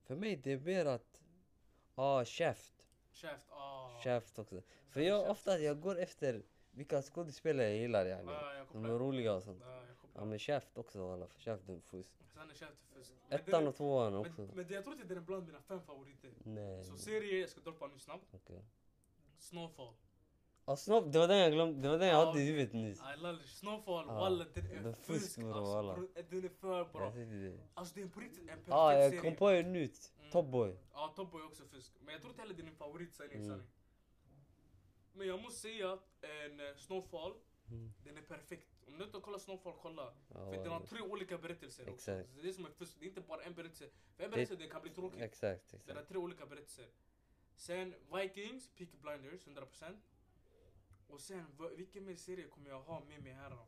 För mig det är mer att, ah Shaft. Shaft, ah. Shaft också. För jag ofta, jag går efter vilka skådespelare jag gillar yani. Ja, jag De är roliga och sånt. Ja, jag Ja men Shaft också walla, är fusk. Sen är. Men den Ettan och tvåan Men, också. men det, jag tror inte den är bland mina fem favoriter. Nej. Så serie, jag ska droppa nu snabbt. Okej. Snowfall. Ja Snopp, det var den jag glömde, det var den jag Ja, hade i huvudet nyss. Snowfall, walla den den är fusk, alltså. Den är för bra. Jag. Alltså det är på riktigt en perfekt jag serie. kom på en nytt. Mm. Top Boy. Ja, Top Boy är också fusk. Men jag tror inte heller det är min favorit sanning, Mm. Men jag måste säga, en eh, Snowfall, Mm. den är perfekt. Om du inte har kollat Snowfall, kolla. För den har tre olika berättelser också. Exakt. Så det är det som är fusk, det är inte bara en berättelse. För en berättelse det kan bli tråkigt. Exakt, Det är exakt. tre olika berättelser. Sen Vikings, Peaky Blinders, 100%. Och sen, vilken mer serie kommer jag ha med mig här då?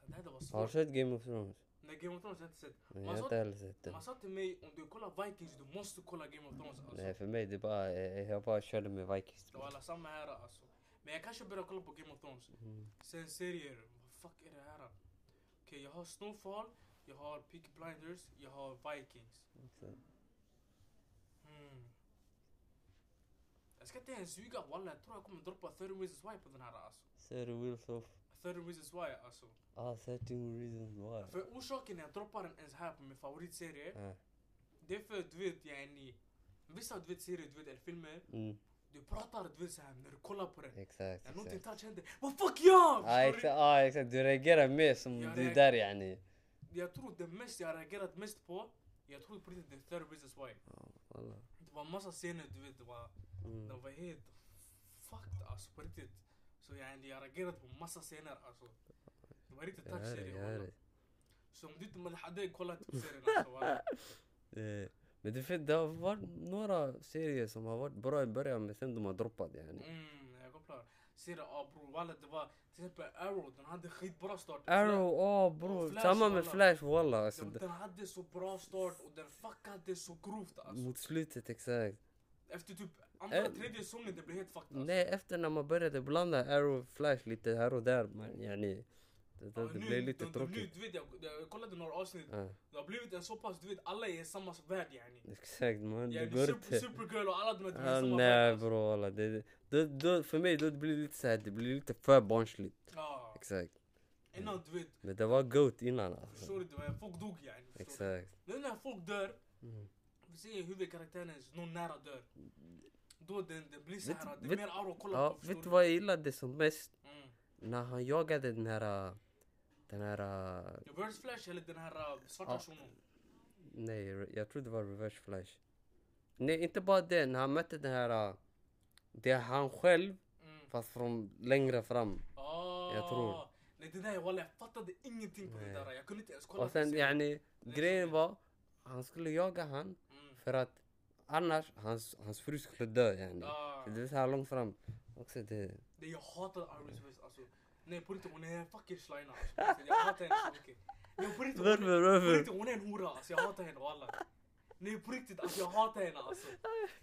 Så det här var Har du svårt. sett Game of Thrones? Nej, Game of Thrones har jag inte sett. Nej, Man jag har inte heller sett den. Man sa till mig, om du kollar Vikings, du måste kolla Game of Thrones alltså. Nej för mig det bara, jag bara körde med Vikings. Det var alla samma här alltså. Men jag kanske börjar kolla på Game of Thrones. Mm. Sen serier, vad fuck är det här? Okej, jag har Snowfall, jag har Peaky Blinders, jag har Vikings. Exakt. Hmm. Jag ska inte ens ljuga walla, jag tror jag kommer droppa 30 reasons why på den här. Ser du Wheels of... 30 reasons why alltså. Ah, 13 reasons why. För orsaken jag droppar den ens här på min favoritserie, det är för du vet yani, vissa du vet serier, du vet eller filmer, mm, du pratar du vet såhär när du kollar på den. exakt, När någonting touch händer, vad fuck ja! Ah, exakt, ah, exakt, du reagerar mer som Jag reagerar- där yani. Jag tror det mest jag reagerat mest på, jag tror på riktigt det är 30 reasons why. Walla. Det var massa scener du vet, det var, Mm. de var helt fucked alltså på riktigt. Så jag, jag har reagerat på massa scener alltså. Det var riktigt Jag touch hör det, serie jag hör walla. det. Så om du inte man hade kollat på serien alltså walla. Eh, Men det, fin- det har varit några serier som har varit bra i början men sen de har droppat yani. Mm, jag kopplar. Serien, ja bror walla det var till exempel Arrow, det-. Efter typ andra, Eh, tredje säsongen det blev helt fucked alltså. Nej, efter när man började blanda Arrow Flash lite här och där, man, yani. Det, det, Ja, det nu- blev lite de- tråkigt. Nu, du vet, jag, jag kollade några avsnitt. Ja, Det har blivit en så pass, du vet alla är i samma värld yani. exakt man, det Yani går super. Supergirl och alla de är de är i Ah, samma nej värld. alltså. bror walla. Det, det, då, för mig då det blir det lite såhär, det blir lite för barnsligt. Ja. Exakt. Innan du vet, Men det var GOAT innan alltså. förstår du? det Folk dog yani. Exakt. Nu när folk dör, Mm. Ser huvudkaraktären, någon nära dör. Då den, den blir så Vet- här, det är mer aura att kolla Ja, på. vet du vad jag gillade som mest? Mm. När han jagade den här... Den här... Reverse Flash eller den här uh, svarta Ja. shunon? Nej, jag tror det var Reverse Flash. Nej, inte bara det. När han mötte den här... Det är han själv, Mm. fast från längre fram. Ah. Jag tror. Nej det där walla, jag fattade ingenting på det Nej. där. Jag kunde inte ens kolla Och sen yani, grejen var, han skulle jaga han. För att annars, hans, hans fru skulle dö yani. Ah. Det är så här långt fram. Också det... Det jag hatar Iris West alltså. Nej på riktigt hon är en fucking slina alltså. Jag hatar henne så mycket. Nej på riktigt hon är, på varför? riktigt, hon är en hora alltså. Jag hatar henne walla. Nej på riktigt alltså jag hatar henne alltså.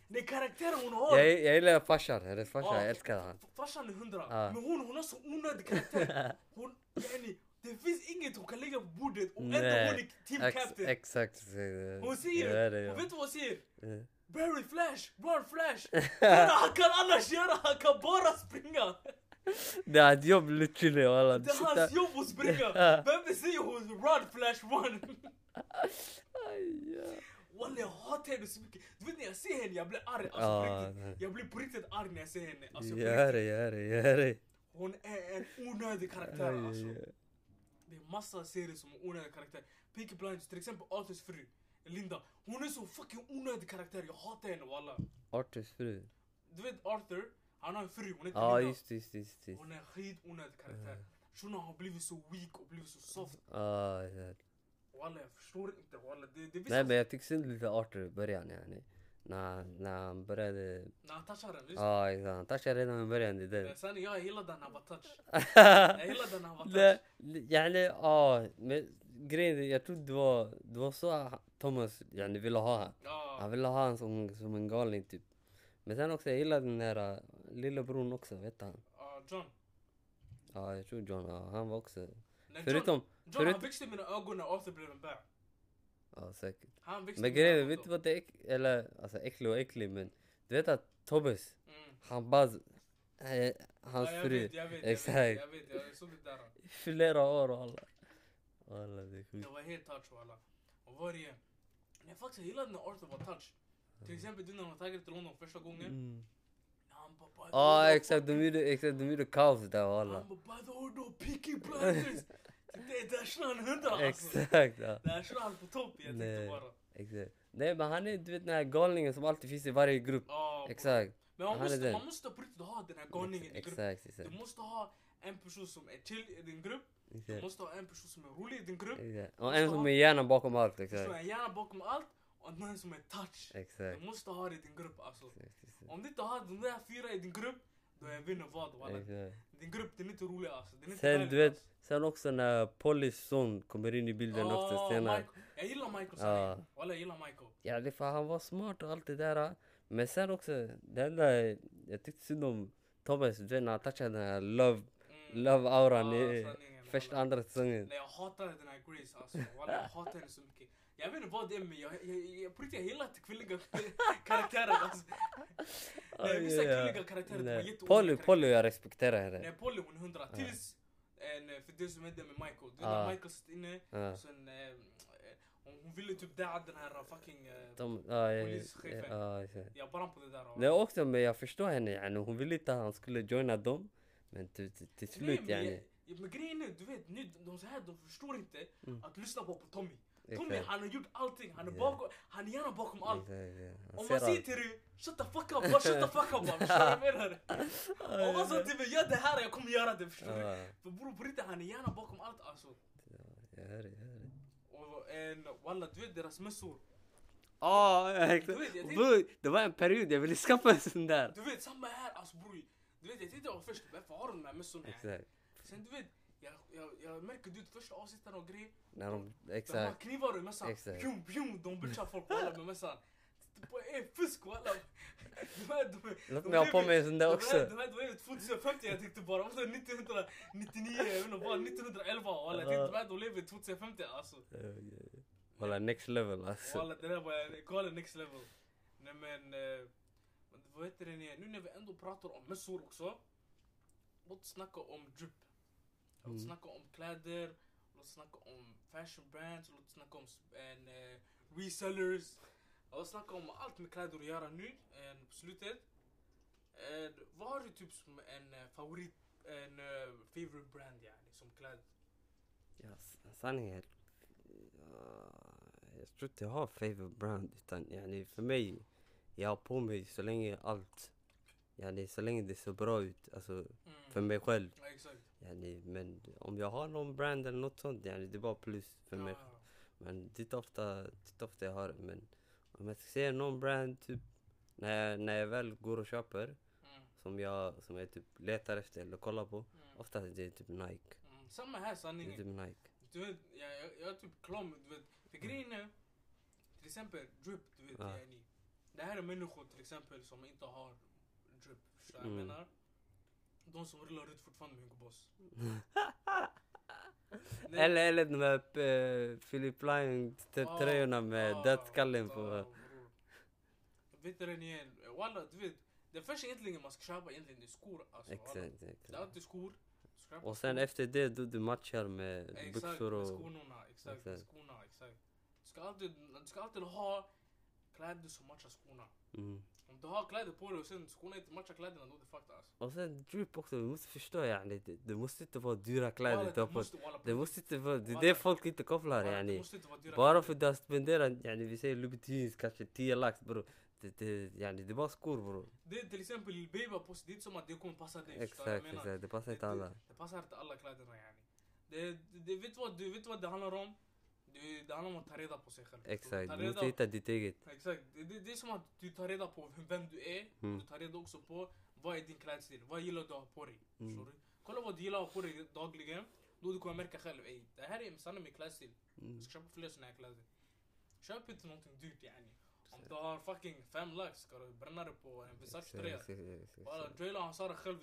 Nej karaktären hon har. Jag, jag gillar farsan, hennes farsa, Ja. jag älskar han. F- Farsan är hundra. Ja. Men hon, hon har så onödig karaktär. Hon, yani, det finns inget hon kan lägga på bordet och ändå Nej. hon är team Ex, captain. exakt. Hon säger, Ja, det, och vet vad hon säger? ja. Barry Flash, run Flash! Han kan annars göra, han kan bara springa! Det är ett jobb literally walla. Det är hans jobb att springa! Vem säger hon run Flash run? Walla jag hatar henne så mycket. Du vet när jag ser henne jag blir arg. Alltså, nej. Jag blir på riktigt arg när jag ser henne. Alltså, Gör det, gör det, gör det. Hon är en onödig karaktär alltså. Det är massa serier som är onödiga karaktärer. Peaky Blinders, till exempel Arthurs fru. Linda. Hon är så fucking onödig karaktär. Jag hatar henne walla. Arturs fru. Du vet Arthur, han har en fru. Hon heter Ja Linda. just just just det. Hon är en skitonödig karaktär. Shunon har blivit så weak och blivit så soft. Ah, ja. Walla jag förstår inte walla. Det, det. Nej men jag tycker synd lite Arthur i början yani när, när han började... När han touchade den? Ja exakt, han touchade redan i början. Det där. Sen jag gillade när han var touch. jag gillade när han var touch. Yani, ja, men grejen jag tror det var, det var så Thomas yani, ville ha han. Ja. Han ville ha honom som, som en galning typ. Men sen också, jag gillade den där lillebrorn också, vet han? Ja, John. Ja, jag tror John, ja, han var också... Nej, John, John, förutom, han växte i mina ögon när Arthur blev en bär ja säkert. Han växte Men grejen vet du vad det är, eller alltså äcklig och äcklig men du vet att Tobias, Mm. han bara, eh, hans Ja, jag fru, vet, jag vet, Exakt. Jag vet, jag vet, jag såg det där. i flera år och alla. Alla det är Det sjukt. var helt touch walla. Och det? Nej faktiskt jag gillade när Arthur var touch. Till exempel du när han taggade till London första gången. Mm. Ja of exakt, de gjorde, exakt, de gjorde kaos där och alla. Han bara by the order of Peaky Blinders. Det slår han hundra alltså. Exakt ja. Han på topp jag tänkte Nej. bara. Exakt. Nej men han är du vet den här galningen som alltid finns i varje grupp. Bro. Exakt. Men man Han är måste, man måste på riktigt ha den här galningen i gruppen. Exakt. Du måste ha en person som är chill i din grupp. Du måste ha en person som är rolig i din grupp. exakt. Och en som är hjärnan bakom allt, Som exakt. är hjärna bakom allt. Och en som är touch. Exakt. Du måste ha det i din grupp alltså. exakt, exakt. Om du inte har de där fyra i din grupp, då jag vinner vad walla. Din grupp den är inte rolig alltså. Den är Sen du vet, alltså. sen också när Pollys son kommer in i bilden också Åh, senare. Michael. Jag gillar Michael ja. Walla jag gillar Michael. Ja det för han var smart och allt det där. Men sen också, det enda jag tyckte synd om Thomas, du vet när han touchade den här love, Mm. love-auran Ja, i sanningen, första andra säsongen. Nej jag hatar den här Grace alltså. Walla jag hatar henne så mycket. Jag vet inte vad det är men jag, jag, jag, på riktigt jag gillar inte kvinnliga karaktärer alltså. Nej, vissa kvinnliga karaktärer, de Nej. jätteonödiga Polly. Polly jag respekterar Nej henne. Polly hon är hundra. Tills en, eh, för det som hände med Michael. Du vet när Michael satt inne. Ja. Sen, eh, hon, ville typ döda den här fucking... Eh, De, ja, Polischefen. ja, exakt. jag brann på det där. Det också, men jag förstår henne yani. Hon ville inte att han skulle joina dem. Men till, till, till Nej, slut men, yani. men grejen är, du vet, nu, de så här, de förstår inte Mm. att lyssna på, på Tommy. Tommy Exakt. han har gjort allting, han är, Ja. bakom, han är gärna bakom allt. Exakt. Han Om man säger till dig, shut the fuck up, bara shut the fuck up. Förstår du vad jag menar? Om man sa till mig, gör det här, jag kommer göra det. Förstår du? För bror på riktigt, han är gärna bakom allt alltså. jag hör det, jag hör det. Och en, walla du vet deras mössor. Ja, exakt. Bror, Det var en period jag ville skaffa en sån där. du vet samma här alltså bror. Du vet jag tänkte först, varför har de de här mössorna? Exakt. Sen du vet, jag, jag, jag märker du första avsnitten och grejer. När de, De har exakt. knivar mössan. Exakt. Pjum, pjum, de bitchar folk walla med mössan. Är fusk walla. Låt mig ha på mig en sån där också. De här, här 2050 jag tyckte bara. Vadå 1999, jag vet inte vad, 1911 walla. Jag tänkte de här de lever 2050 alltså. Walla next level alltså. Walla det där var galen next level. Nej men, eh, vad heter det nu? Nu när vi ändå pratar om mössor också. Låt oss snacka om drip. Låt oss Mm. snacka om kläder. Låt oss snacka om fashion brands. Låt oss snacka om sp- en, eh, resellers. Låt oss snacka om allt med kläder att göra nu. eh, på slutet. Eh, vad har du typ som en eh, favorit, en eh, favorite brand yani, som kläder? Ja, sanningen ja, Jag tror inte jag har favorite brand utan yani för mig, jag har på mig så länge allt, yani så länge det ser bra ut, alltså Mm. för mig själv. Ja, exakt. Yani, men om jag har någon brand eller något sånt, yani, det är bara plus för mig. Ja, Men det är ofta, det är ofta jag har det. Men om jag ska säga någon brand, typ när jag, när jag väl går och köper, mm, som jag, som jag typ letar efter eller kollar på, mm, oftast det är typ Nike. mm. Samma här Det är sanningen. typ Nike. Du vet, jag, jag, jag typ klar med, du vet, för grejen är, till exempel drip, du vet, Ja. yani, det här är människor till exempel som inte har drip, förstår vad Mm. jag menar? De som rullar ut fortfarande med Hugo Boss. Eller, eller de här uh, Philip Line ah, med ah, dödskallen ah, på. bror. Vet du den igen? Walla, du vet, det första egentligen man ska köpa egentligen är skor alltså. walla. Exakt, Det är exakt. alltid skor. Och sen efter det, då du matchar med Exakt, byxor och... skorna, exakt, Exakt. skorna, exakt. Du ska, alltid, du ska alltid ha kläder som matchar skorna. Mm. Om du har kläder på dig och sen skorna inte matchar kläderna, då är det fucked alltså. Och sen drip också, du måste förstå yani, det, det måste inte vara dyra kläder Walla, det måste walla Det måste inte vara, det är det folk inte kopplar yani. Bara för att du har spenderat, yani vi säger Louis Vuittons kanske 10 lax bro. Det, det, yani, det är bara skor bro. Det är till exempel Lil Baby på det är inte som att det kommer passa dig. Exakt, exakt. Det passar inte alla. Det, det passar inte alla kläderna yani. Det, det, vet, du vad, du vet vad det handlar om? Det, det handlar om att ta reda på sig själv. Exakt, du måste hitta ditt eget. exakt. Det, det, det är som att du tar reda på vem du är. Mm. Du tar reda också på vad är din klädstil. Vad gillar du att ha på dig? Mm. Kolla vad du gillar att ha på dig dagligen. Då du kommer märka själv, ey, det här är sanningen min klädstil. Mm. Jag ska köpa fler såna här kläder. Köp inte någonting dyrt yani. Om du har fucking fem lax ska du bränna det på en Versace Exakt, tröja. exakt, exakt, Walla. Joelo han sa det själv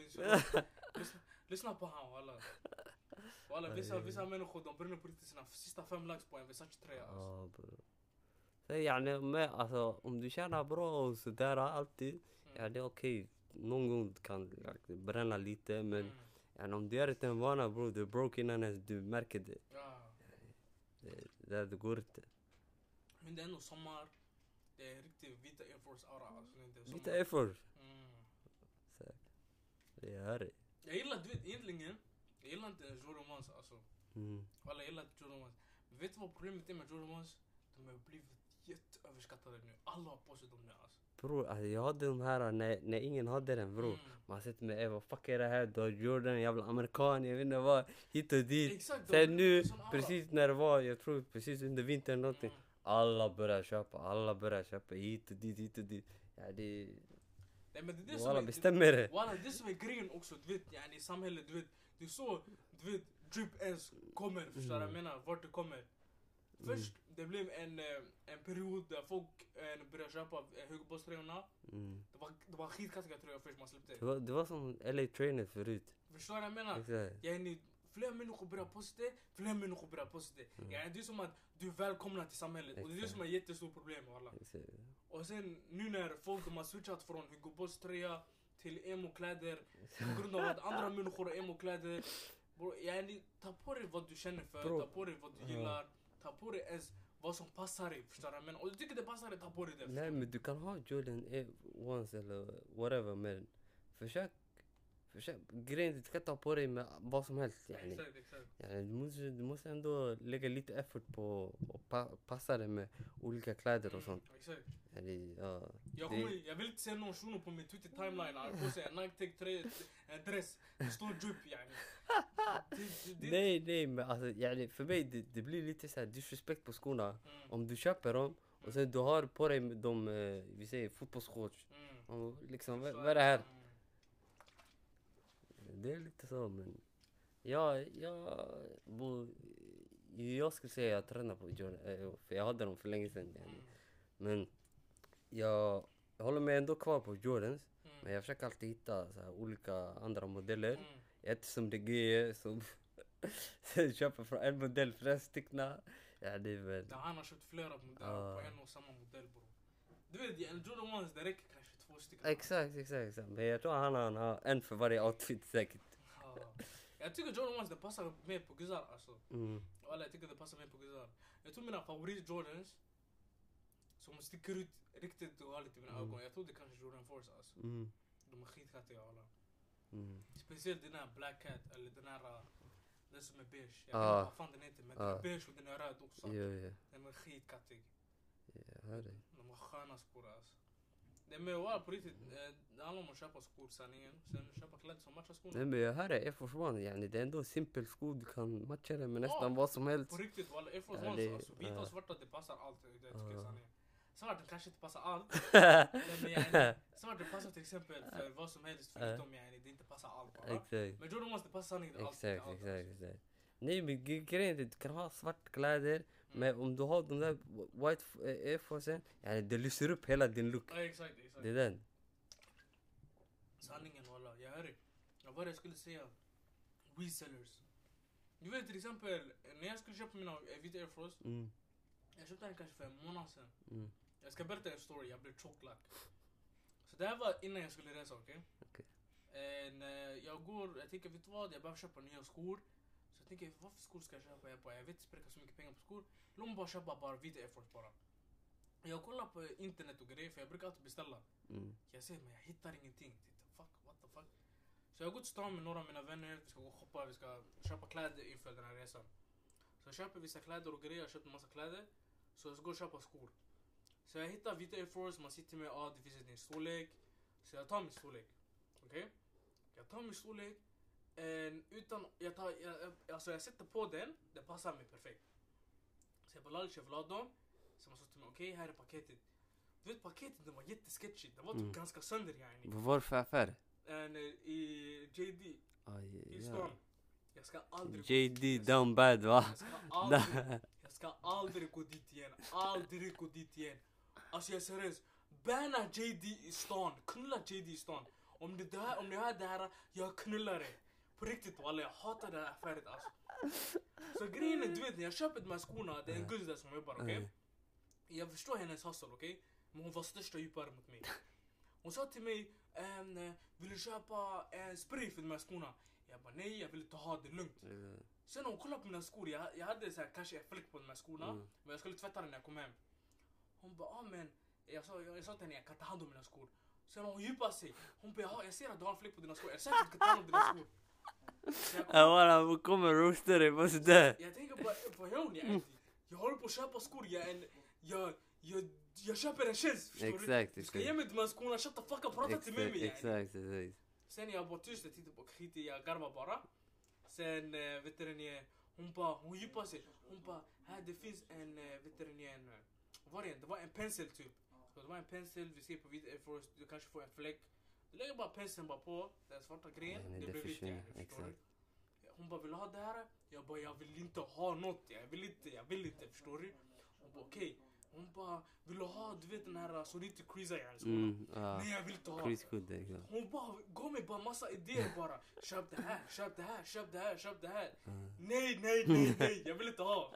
lyssna på han walla. Walla vissa, vissa människor de bränner på riktigt sina sista fem lax på en Versace tröja alltså. Ja yani med, alltså om du tjänar bra och sådär alltid. Ja Mm. det är okej. Någon gång kan du bränna lite men Mm. yani, om du gör det en vana bro. Du är broke innan ens du märker det. Ja. Det, det, det går inte. Men det är ändå sommar. Det är riktigt vita Air Force aura alltså. Det är sommar. Lite effort. Mm. Så, det är det. Jag gillar, du vet egentligen. Jag gillar inte Jordan Ones alltså. Mm. Walla jag gillar inte Jordan Ones. Men vet du vad problemet är med Jordan Ones? De har blivit jätteöverskattade nu. Alla har på sig dem nu alltså. Bror alltså, jag hade de här när, när ingen hade den bror. Mm. Man sitter med vad fuck är det här? Du har Jordan, jävla amerikan, jag vet inte vad. Hit och dit. Exakt. Sen nu, precis när det var, jag tror precis under vintern någonting. Mm. Alla börjar köpa, alla börjar köpa hit och dit, hit och dit. Ja det... Nej men det är det som är... bestämmer det. Walla det som är grejen också, du vet yani, samhället, du vet. Det är så, du vet, drip ens kommer, förstår du vad jag Mm. menar? Vart det kommer. Först, det blev en, eh, en period där folk eh, började köpa eh, högbollströjorna. Mm. Det var, det var skitkattiga tröjor först man släppte. Det var, det var som LA Trainer förut. Förstår du vad jag menar? Exakt. Yani, fler människor börjar posta det, fler människor börjar posta det. Mm. Yani, det är som att du är välkomna till samhället och det är det Exakt. som är ett jättestort problem. Exakt. Och sen nu när folk de har switchat från Hugo Boss tröja till emo-kläder på grund av att andra människor har emo-kläder. Bro, Yani, ta på dig vad du känner för, Bro. ta på dig vad du gillar, ta på dig ens vad som passar dig. Förstår du menar? Och du tycker det passar dig, ta på dig det. Nej men du kan ha Jordan Air Ones eller whatever men försök, ta på dig med vad som helst yani. Exakt, exakt. Yani, du, måste, du måste ändå lägga lite effort på att pa, passa dig med olika kläder och Mm, sånt. Exakt. Yani, ja. Jag, Det- kommer, jag vill inte se någon shuno på min Twitter timeline har på sig en Nike Tech en dress, det står drip. Det- det- det- Nej nej men alltså yani, för mig det, det blir lite så här disrespect på skorna. Mm, Om du köper dem och sen du har på dig de, eh, vi säger fotbollsshorts. mm. Liksom, vad, vad är det här? Mm. Det är lite så men Ja, jag, bo, jag skulle säga jag tränar på Jordan, eh, för jag hade dem för länge sedan. Mm. Men jag, jag håller mig ändå kvar på Jordans. Mm. Men jag försöker alltid hitta så här, olika andra modeller. Mm. Jag är inte som det G som köper från en modell flera stycken. Ja det är väl... Där han har köpt flera modeller Ah. på en och samma modell bro. Du vet, Jordan Ones det räcker stycken. Exakt, exakt, exakt. Men jag tror han har, han har en för varje outfit säkert. Ja. Jag tycker Jordan Ones det passar mer på Gizar alltså. Mm. Walla jag tycker det passar mer på Gizar. Jag tror mina favorit Jordans som sticker ut riktigt galet i mina Mm. ögon. Jag tror det kanske är Jordan Force alltså. Mm. De är skitkattiga alla. Mm. Speciellt den här Black Cat eller den här uh, den som är beige. Jag Ah. vet inte vad fan den heter men den Ah. är beige och den är röd också. Jo, jo. Den är skitkattig. Dig. De har sköna skor alltså. Det med walla på riktigt, eh, det handlar om att köpa skor sanningen. Sen köpa kläder som matchar skorna. Nej men jag hör Air Force One yani. Det är ändå simpel sko, du kan matcha det med nästan Ja. vad som helst. På riktigt walla, Air Force Ja, Ones det- alltså. Vita ja. och svarta det passar allt. Det tycker jag Ja. sanningen. Svart den kanske inte passar allt. men yani, svart det passar till exempel för vad som helst förutom yani, det inte passar allt bara. Exakt. Men Jordan Ones det passar sanningen allt. Exakt, allt, exakt, alltså. exakt. Nej men grejen är, du kan ha svart kläder men om du har de där white eh, Air Forcen, yani det lyser upp hela din look. Ja, exakt, exakt. Det är den. Sanningen walla, jag hör dig. Vad var det jag skulle säga? Resellers. Du vet till exempel, när jag skulle köpa mina eh, vita Air Force, Mm, jag köpte den kanske för en månad sedan. mm. Jag ska berätta en story, jag blev choklack. Så det här var innan jag skulle resa, okej? Okej. Eh, när jag går, jag tänker vet du vad, jag behöver köpa nya skor. Tänker, vad för skor ska jag köpa? Jag bara, jag vet inte spräcka så mycket pengar på skor. Låt mig bara köpa bara vita Air Force bara. Jag kollar på internet och grejer, för jag brukar alltid beställa. Mm. Jag ser men jag hittar ingenting. Fuck, what the fuck. Så jag går till stan med några av mina vänner, vi ska gå och shoppa, vi ska köpa kläder inför den här resan. Så jag köper vissa kläder och grejer, jag har köpt en massa kläder. Så jag ska gå och köpa skor. Så jag hittar vita Air Force, man sitter med, ah det finns i din storlek. Så jag tar min storlek. Okej? Jag tar min storlek. En, utan, jag, tar, jag, alltså jag sätter på den, det passar mig perfekt. Så jag bara jag vill ha dem. Så man sa till mig, okej här är paketet. Du vet paketet, det var jättesketchigt. Det var typ Mm. ganska sönder yani. Vad var det för affär? En, eh, I JD, Aj, i ja. stan. Jag ska aldrig JD down bad va? Jag ska aldrig, jag ska aldrig gå dit igen. Aldrig gå dit igen. Alltså jag är seriös. Banna JD i stan. Knulla JD i stan. Om det där, om ni hör det här, jag knullar er. På riktigt walla, jag hatar det här affäret alltså. Så grejen är, du vet när jag köper de här skorna, det är en guzz där som jobbar, okej? Mm. Jag förstår hennes hustle, okej? Men hon var största djupare mot mig. Hon sa till mig, ehm, eh, vill du köpa en spray för de här skorna? Jag bara nej, jag vill inte ha det lugnt. Eh, Sen hon kollade på mina skor, jag, jag hade så här, kanske en fläck på de här skorna. Mm. Men jag skulle tvätta den när jag kom hem. Hon bara, ah, men jag sa, jag, jag sa till henne, jag kan ta hand om mina skor. Sen hon djupade sig. Hon bara, "Jaha, jag ser att du har en fläck på dina skor. Är du säker att du kan ta hand om dina skor? Walla, kommer roasta dig på sådär. jag tänker bara, vad gör hon jag Jag håller på att köpa skor, jag, jag, jag, jag köper en tjänst. Förstår du? Exakt, Du ska exakt. ge mig de här skorna, shut the fuck up, prata Exakt, mig. yani. exakt, exakt. Sen jag bara tyst, jag tittade på skit i, jag garvade bara. Sen eh, vet du ni, hon bara, hon djupade sig. Hon bara, här det finns en, eh, vet du ni, en, eh, vad var det? Det var en pensel typ. Så det var en pensel, vi ser på vid Air Force, du kanske får en fläck. Du lägger bara penseln bara på, den svarta grejen, Nej, det, det blir vitt yani, förstår du? Hon bara, vill du ha det här? Jag bara, jag vill inte ha något, jag vill inte, jag vill inte, förstår du? Hon bara, okej. Hon bara, vill du ha, du vet den här Sonity Creaser yani, skorna? Mm, ja. Nej jag vill inte ha. Hood, exakt. Hon bara gav mig bara massa idéer bara. Köp det här, köp det här, köp det här, köp det här. Mm. Nej, nej, nej, nej, jag vill inte ha.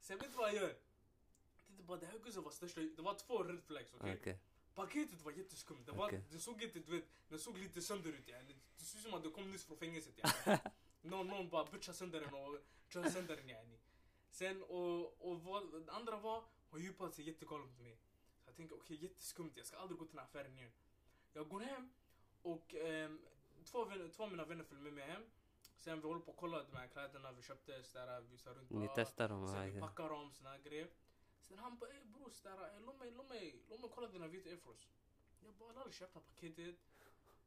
Sen vet du vad jag gör? Jag tänkte bara det här guzzen var största, det var två red flags okej? Okej. Paketet var jätteskumt, det, var, Okej. det såg inte, du vet, det såg lite sönder ut yani. Det såg ut som att det kom nyss från fängelset yani. någon, någon bara butchade sönder den och körde sönder den yani. Sen och, och vad, andra var, hon djupade sig jättegalet mot mig. Så jag tänker okej jätteskumt, jag ska aldrig gå till den här affären igen. Jag går hem och ehm, två, vänner, två av mina vänner följer med mig hem. Sen vi håller på att kolla de här kläderna vi köpte, sådär, vi visar runt. Ni testar dem Sen vi packar dem, såna här grejer. Sen han bara ey bror, sådär, eh, låt mig, låt mig, låt mig kolla dina vita Air Force. Jag bara lalla köpte paketet.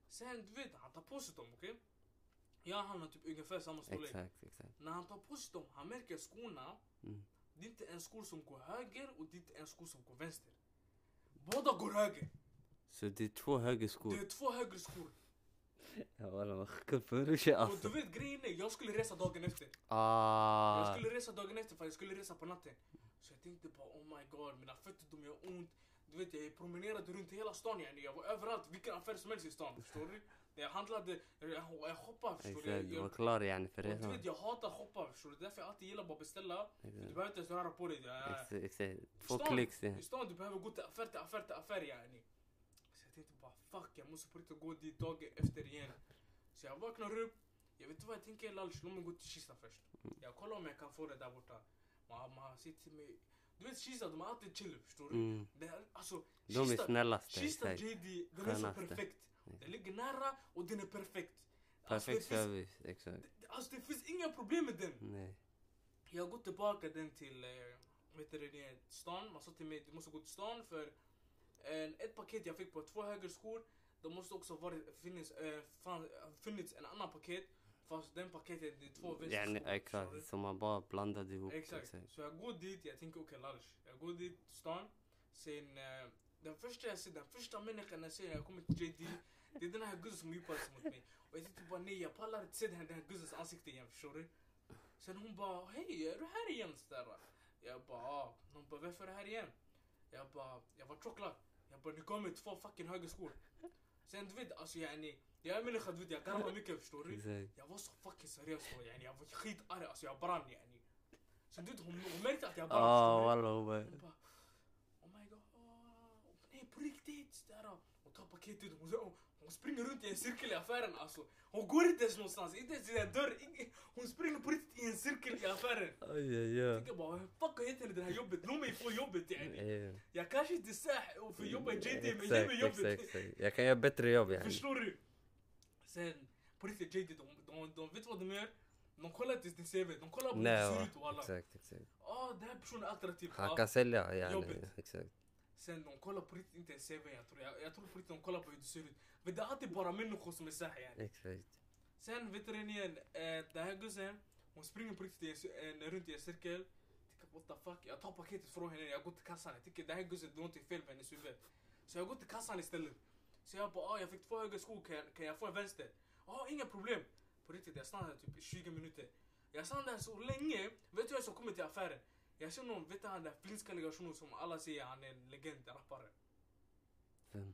Sen du vet, han tar på sig dem okej? Jag och han har typ ungefär samma storlek. Exakt, exakt. När han tar på sig dem, han märker skorna. Mm. Det är inte en skor som går höger och det är inte en skor som går vänster. Båda går höger. Så det är två högerskor. Det är två högre skor. Ja walla vad sjukt Och alltså. du vet grejen är, jag skulle resa dagen efter. Jag Ah. skulle resa dagen efter för jag skulle resa på natten. Så jag tänkte bara oh my god, mina fötter de gör ont. Du vet jag promenerade runt hela stan yani. Jag var överallt, vilken affär som helst i stan. Förstår du? Jag handlade, jag, jag shoppade förstår du. Exakt, du var klar yani för och du vet jag hatar shoppa förstår du. Därför jag alltid gillar bara beställa. Du behöver inte ens röra på dig. Exakt. Två klicks. I stan du behöver gå till affär till affär till affär yani. Så jag tänkte bara fuck jag måste på riktigt gå dit dagen efter igen. Så jag vaknar upp. Jag vet inte vad jag tänker lalsh, låt mig gå till Kista först. Mm. Jag kollar om jag kan få det där borta. Man, man till mig. Du vet Kista de är alltid chill förstår du. Mm. Är, alltså, De är Kista, snällaste, Kista. JD, den är så perfekt. Mm. Den ligger nära och den är perfekt. Perfekt alltså, det finns, service, exakt. alltså det finns inga problem med den. Nej. Jag går tillbaka den till vet du, det, stan. Man sa till mig du måste gå till stan för en, ett paket jag fick på två högerskor. Det måste också varit, funnits, fan, funnits en annan paket. Fast den paketet det är två Yani vänsterskor. förstår exakt, som man bara blandade ihop. Exakt. Exakt. Så jag går dit, jag tänker okej okay, Jag går dit till stan. Sen eh, den första jag ser, den första människan jag ser när jag kommer till JD. Det är den här guzzen som djupar sig mot mig. Och jag tänkte bara nej jag pallar inte se den här, den här guzzens ansikte igen förstår du. Sen hon bara hej är du här igen sådär? Jag bara ja. Hon bara varför är du här igen? Jag bara jag var chockad. Jag bara ni gav mig två fucking högerskor. Sen du vet alltså yani. Jag är människa du vet jag garvar mycket förstår du. Exakt. Jag var så fucking seriös då yani. Jag var skitarg alltså jag brann yani. Sen du vet hon, hon märkte att jag brann Ah förstår du. walla hon Oh oh, springer runt i en cirkel i affären alltså. Hon går inte ens någonstans, inte ens i en dörr. Hon springer på riktigt i en cirkel i affären. Oj Jag oj. tänker bara, fuck har gett henne det här jobbet? Låt mig få jobbet yani. Jag kanske inte är sah och för jobba i JD men ge mig jobbet. exakt, exakt. Jag kan göra bättre jobb yani. Förstår du? Sen, på riktigt JD, de, de, de vet vad de gör? De kollar inte din CV, de kollar på hur du ser ut och alla. Exakt, exakt. Ah, den här personen är attraktiv. Han kan sälja yani. Jobbet. Exakt. Sen de kollar på riktigt inte CV jag tror. Jag, jag tror på riktigt de kollar på hur du ser ut. För det är alltid bara människor som är såhär yani. Exakt. Sen vet du den igen, eh, den här guzzen. Hon springer på riktigt en, en, runt i en cirkel. Tänker what the fuck, jag tar paketet från henne, jag går till kassan, jag tycker det här gussen, det är någonting fel på hennes huvud. Så jag går till kassan istället. Så jag bara, ah, jag fick två höger skor, kan jag, kan jag få en vänster? Ja, inga problem. På riktigt, jag stannade typ i 20 minuter. Jag stannade så länge, vet du vem som kommer till affären? Jag ser någon, vet du han där finska legationen som alla säger han är en legend, en rappare. Vem?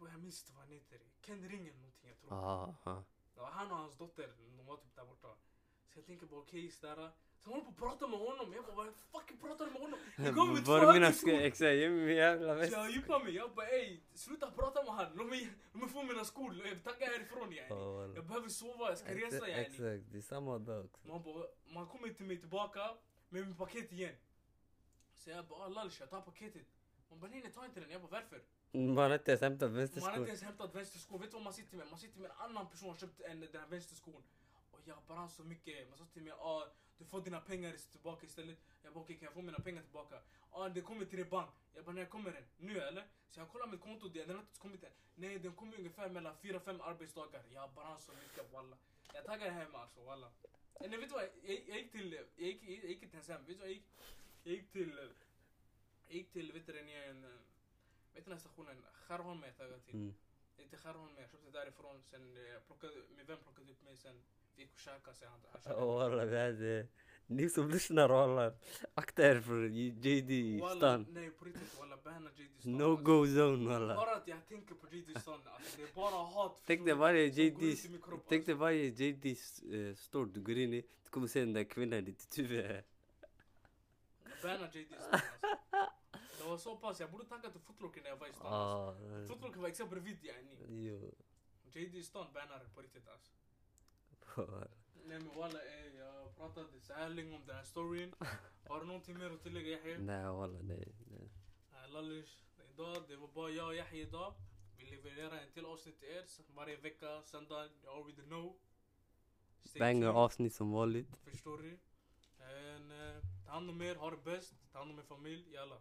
Jag minns inte vad han heter. Ken Ring eller någonting jag tror. Ah, ah. Ja, han och hans dotter, de var typ där borta. Så jag tänker bara okej, okay, där. Sen håller på att prata med honom. Jag bara vad fucking pratar du med honom? Jag kommer med två Var mina högerskor. skor? Exakt, ge mig min jävla Så väst. jag djupar mig. Jag bara ey, sluta prata med han. Låt mig, låt mig få mina skor. Jag tackar härifrån yani. Jag behöver sova, jag ska resa yani. Exakt, det är samma dag också. Man, bara, man kommer till mig tillbaka med min paket igen. Så jag bara lallish, jag tar paketet. Man bara nej, nej ta inte den. Jag bara varför? Man har inte ens hämtat Man har inte ens hämtat vänsterskon. Vet du vad man sitter med? Man sitter med en annan person som köpt en, den här vänsterskon. Och jag brann så mycket. Man sa till mig ah, du får dina pengar tillbaka istället. Jag bara okej, kan jag få mina pengar tillbaka? Ah, det kommer till din bank. Jag bara när kommer den? Nu eller? Så jag kollar mitt konto, den har inte kommit än. Nej, den kommer ungefär mellan 4-5 arbetsdagar. Jag brann så mycket walla. Jag taggar hem alltså walla. Eh, Nej vet du vad? Jag, jag gick till, jag gick, jag gick inte ens hem. Vet du vad jag gick? Jag gick till, eh, jag gick till, vet du den igen, eh, vet du den här stationen? Skärholmen jag taggade till. Mm. Inte Skärholmen, jag köpte därifrån. Sen eh, plockade, min vän plockade upp mig sen. Vi gick och käkade sen. Han, han käkade. Oh, walla, vi hade... Ni som lyssnar walla, akta er för JD stan. nej på riktigt walla, banna JD stan. No alltså. go zone walla. Bara att jag tänker på JD stan, alltså det är bara hat. Tänk dig varje kropp, Tänk dig alltså. varje uh, store du går in i, du kommer se den där kvinnan i ditt huvud. Banna JD stan alltså. Det var så pass, jag borde tacka till Footlocker när jag var i stan alltså. Ah, Footlocker var exakt bredvid yani. JD stan bannar på riktigt alltså. Nej men walla ey, jag pratade så här länge om den här storyn. Har du någonting mer att tillägga Yahya? Nej walla nej. Lallish, idag, det var bara jag och Yahya idag. Vi levererar en till avsnitt till er varje vecka, söndag, you already know. Stay Banger tuned, avsnitt som vanligt. Förstår du? Eh, ta hand om er, ha det bäst, ta hand om er familj, jalla.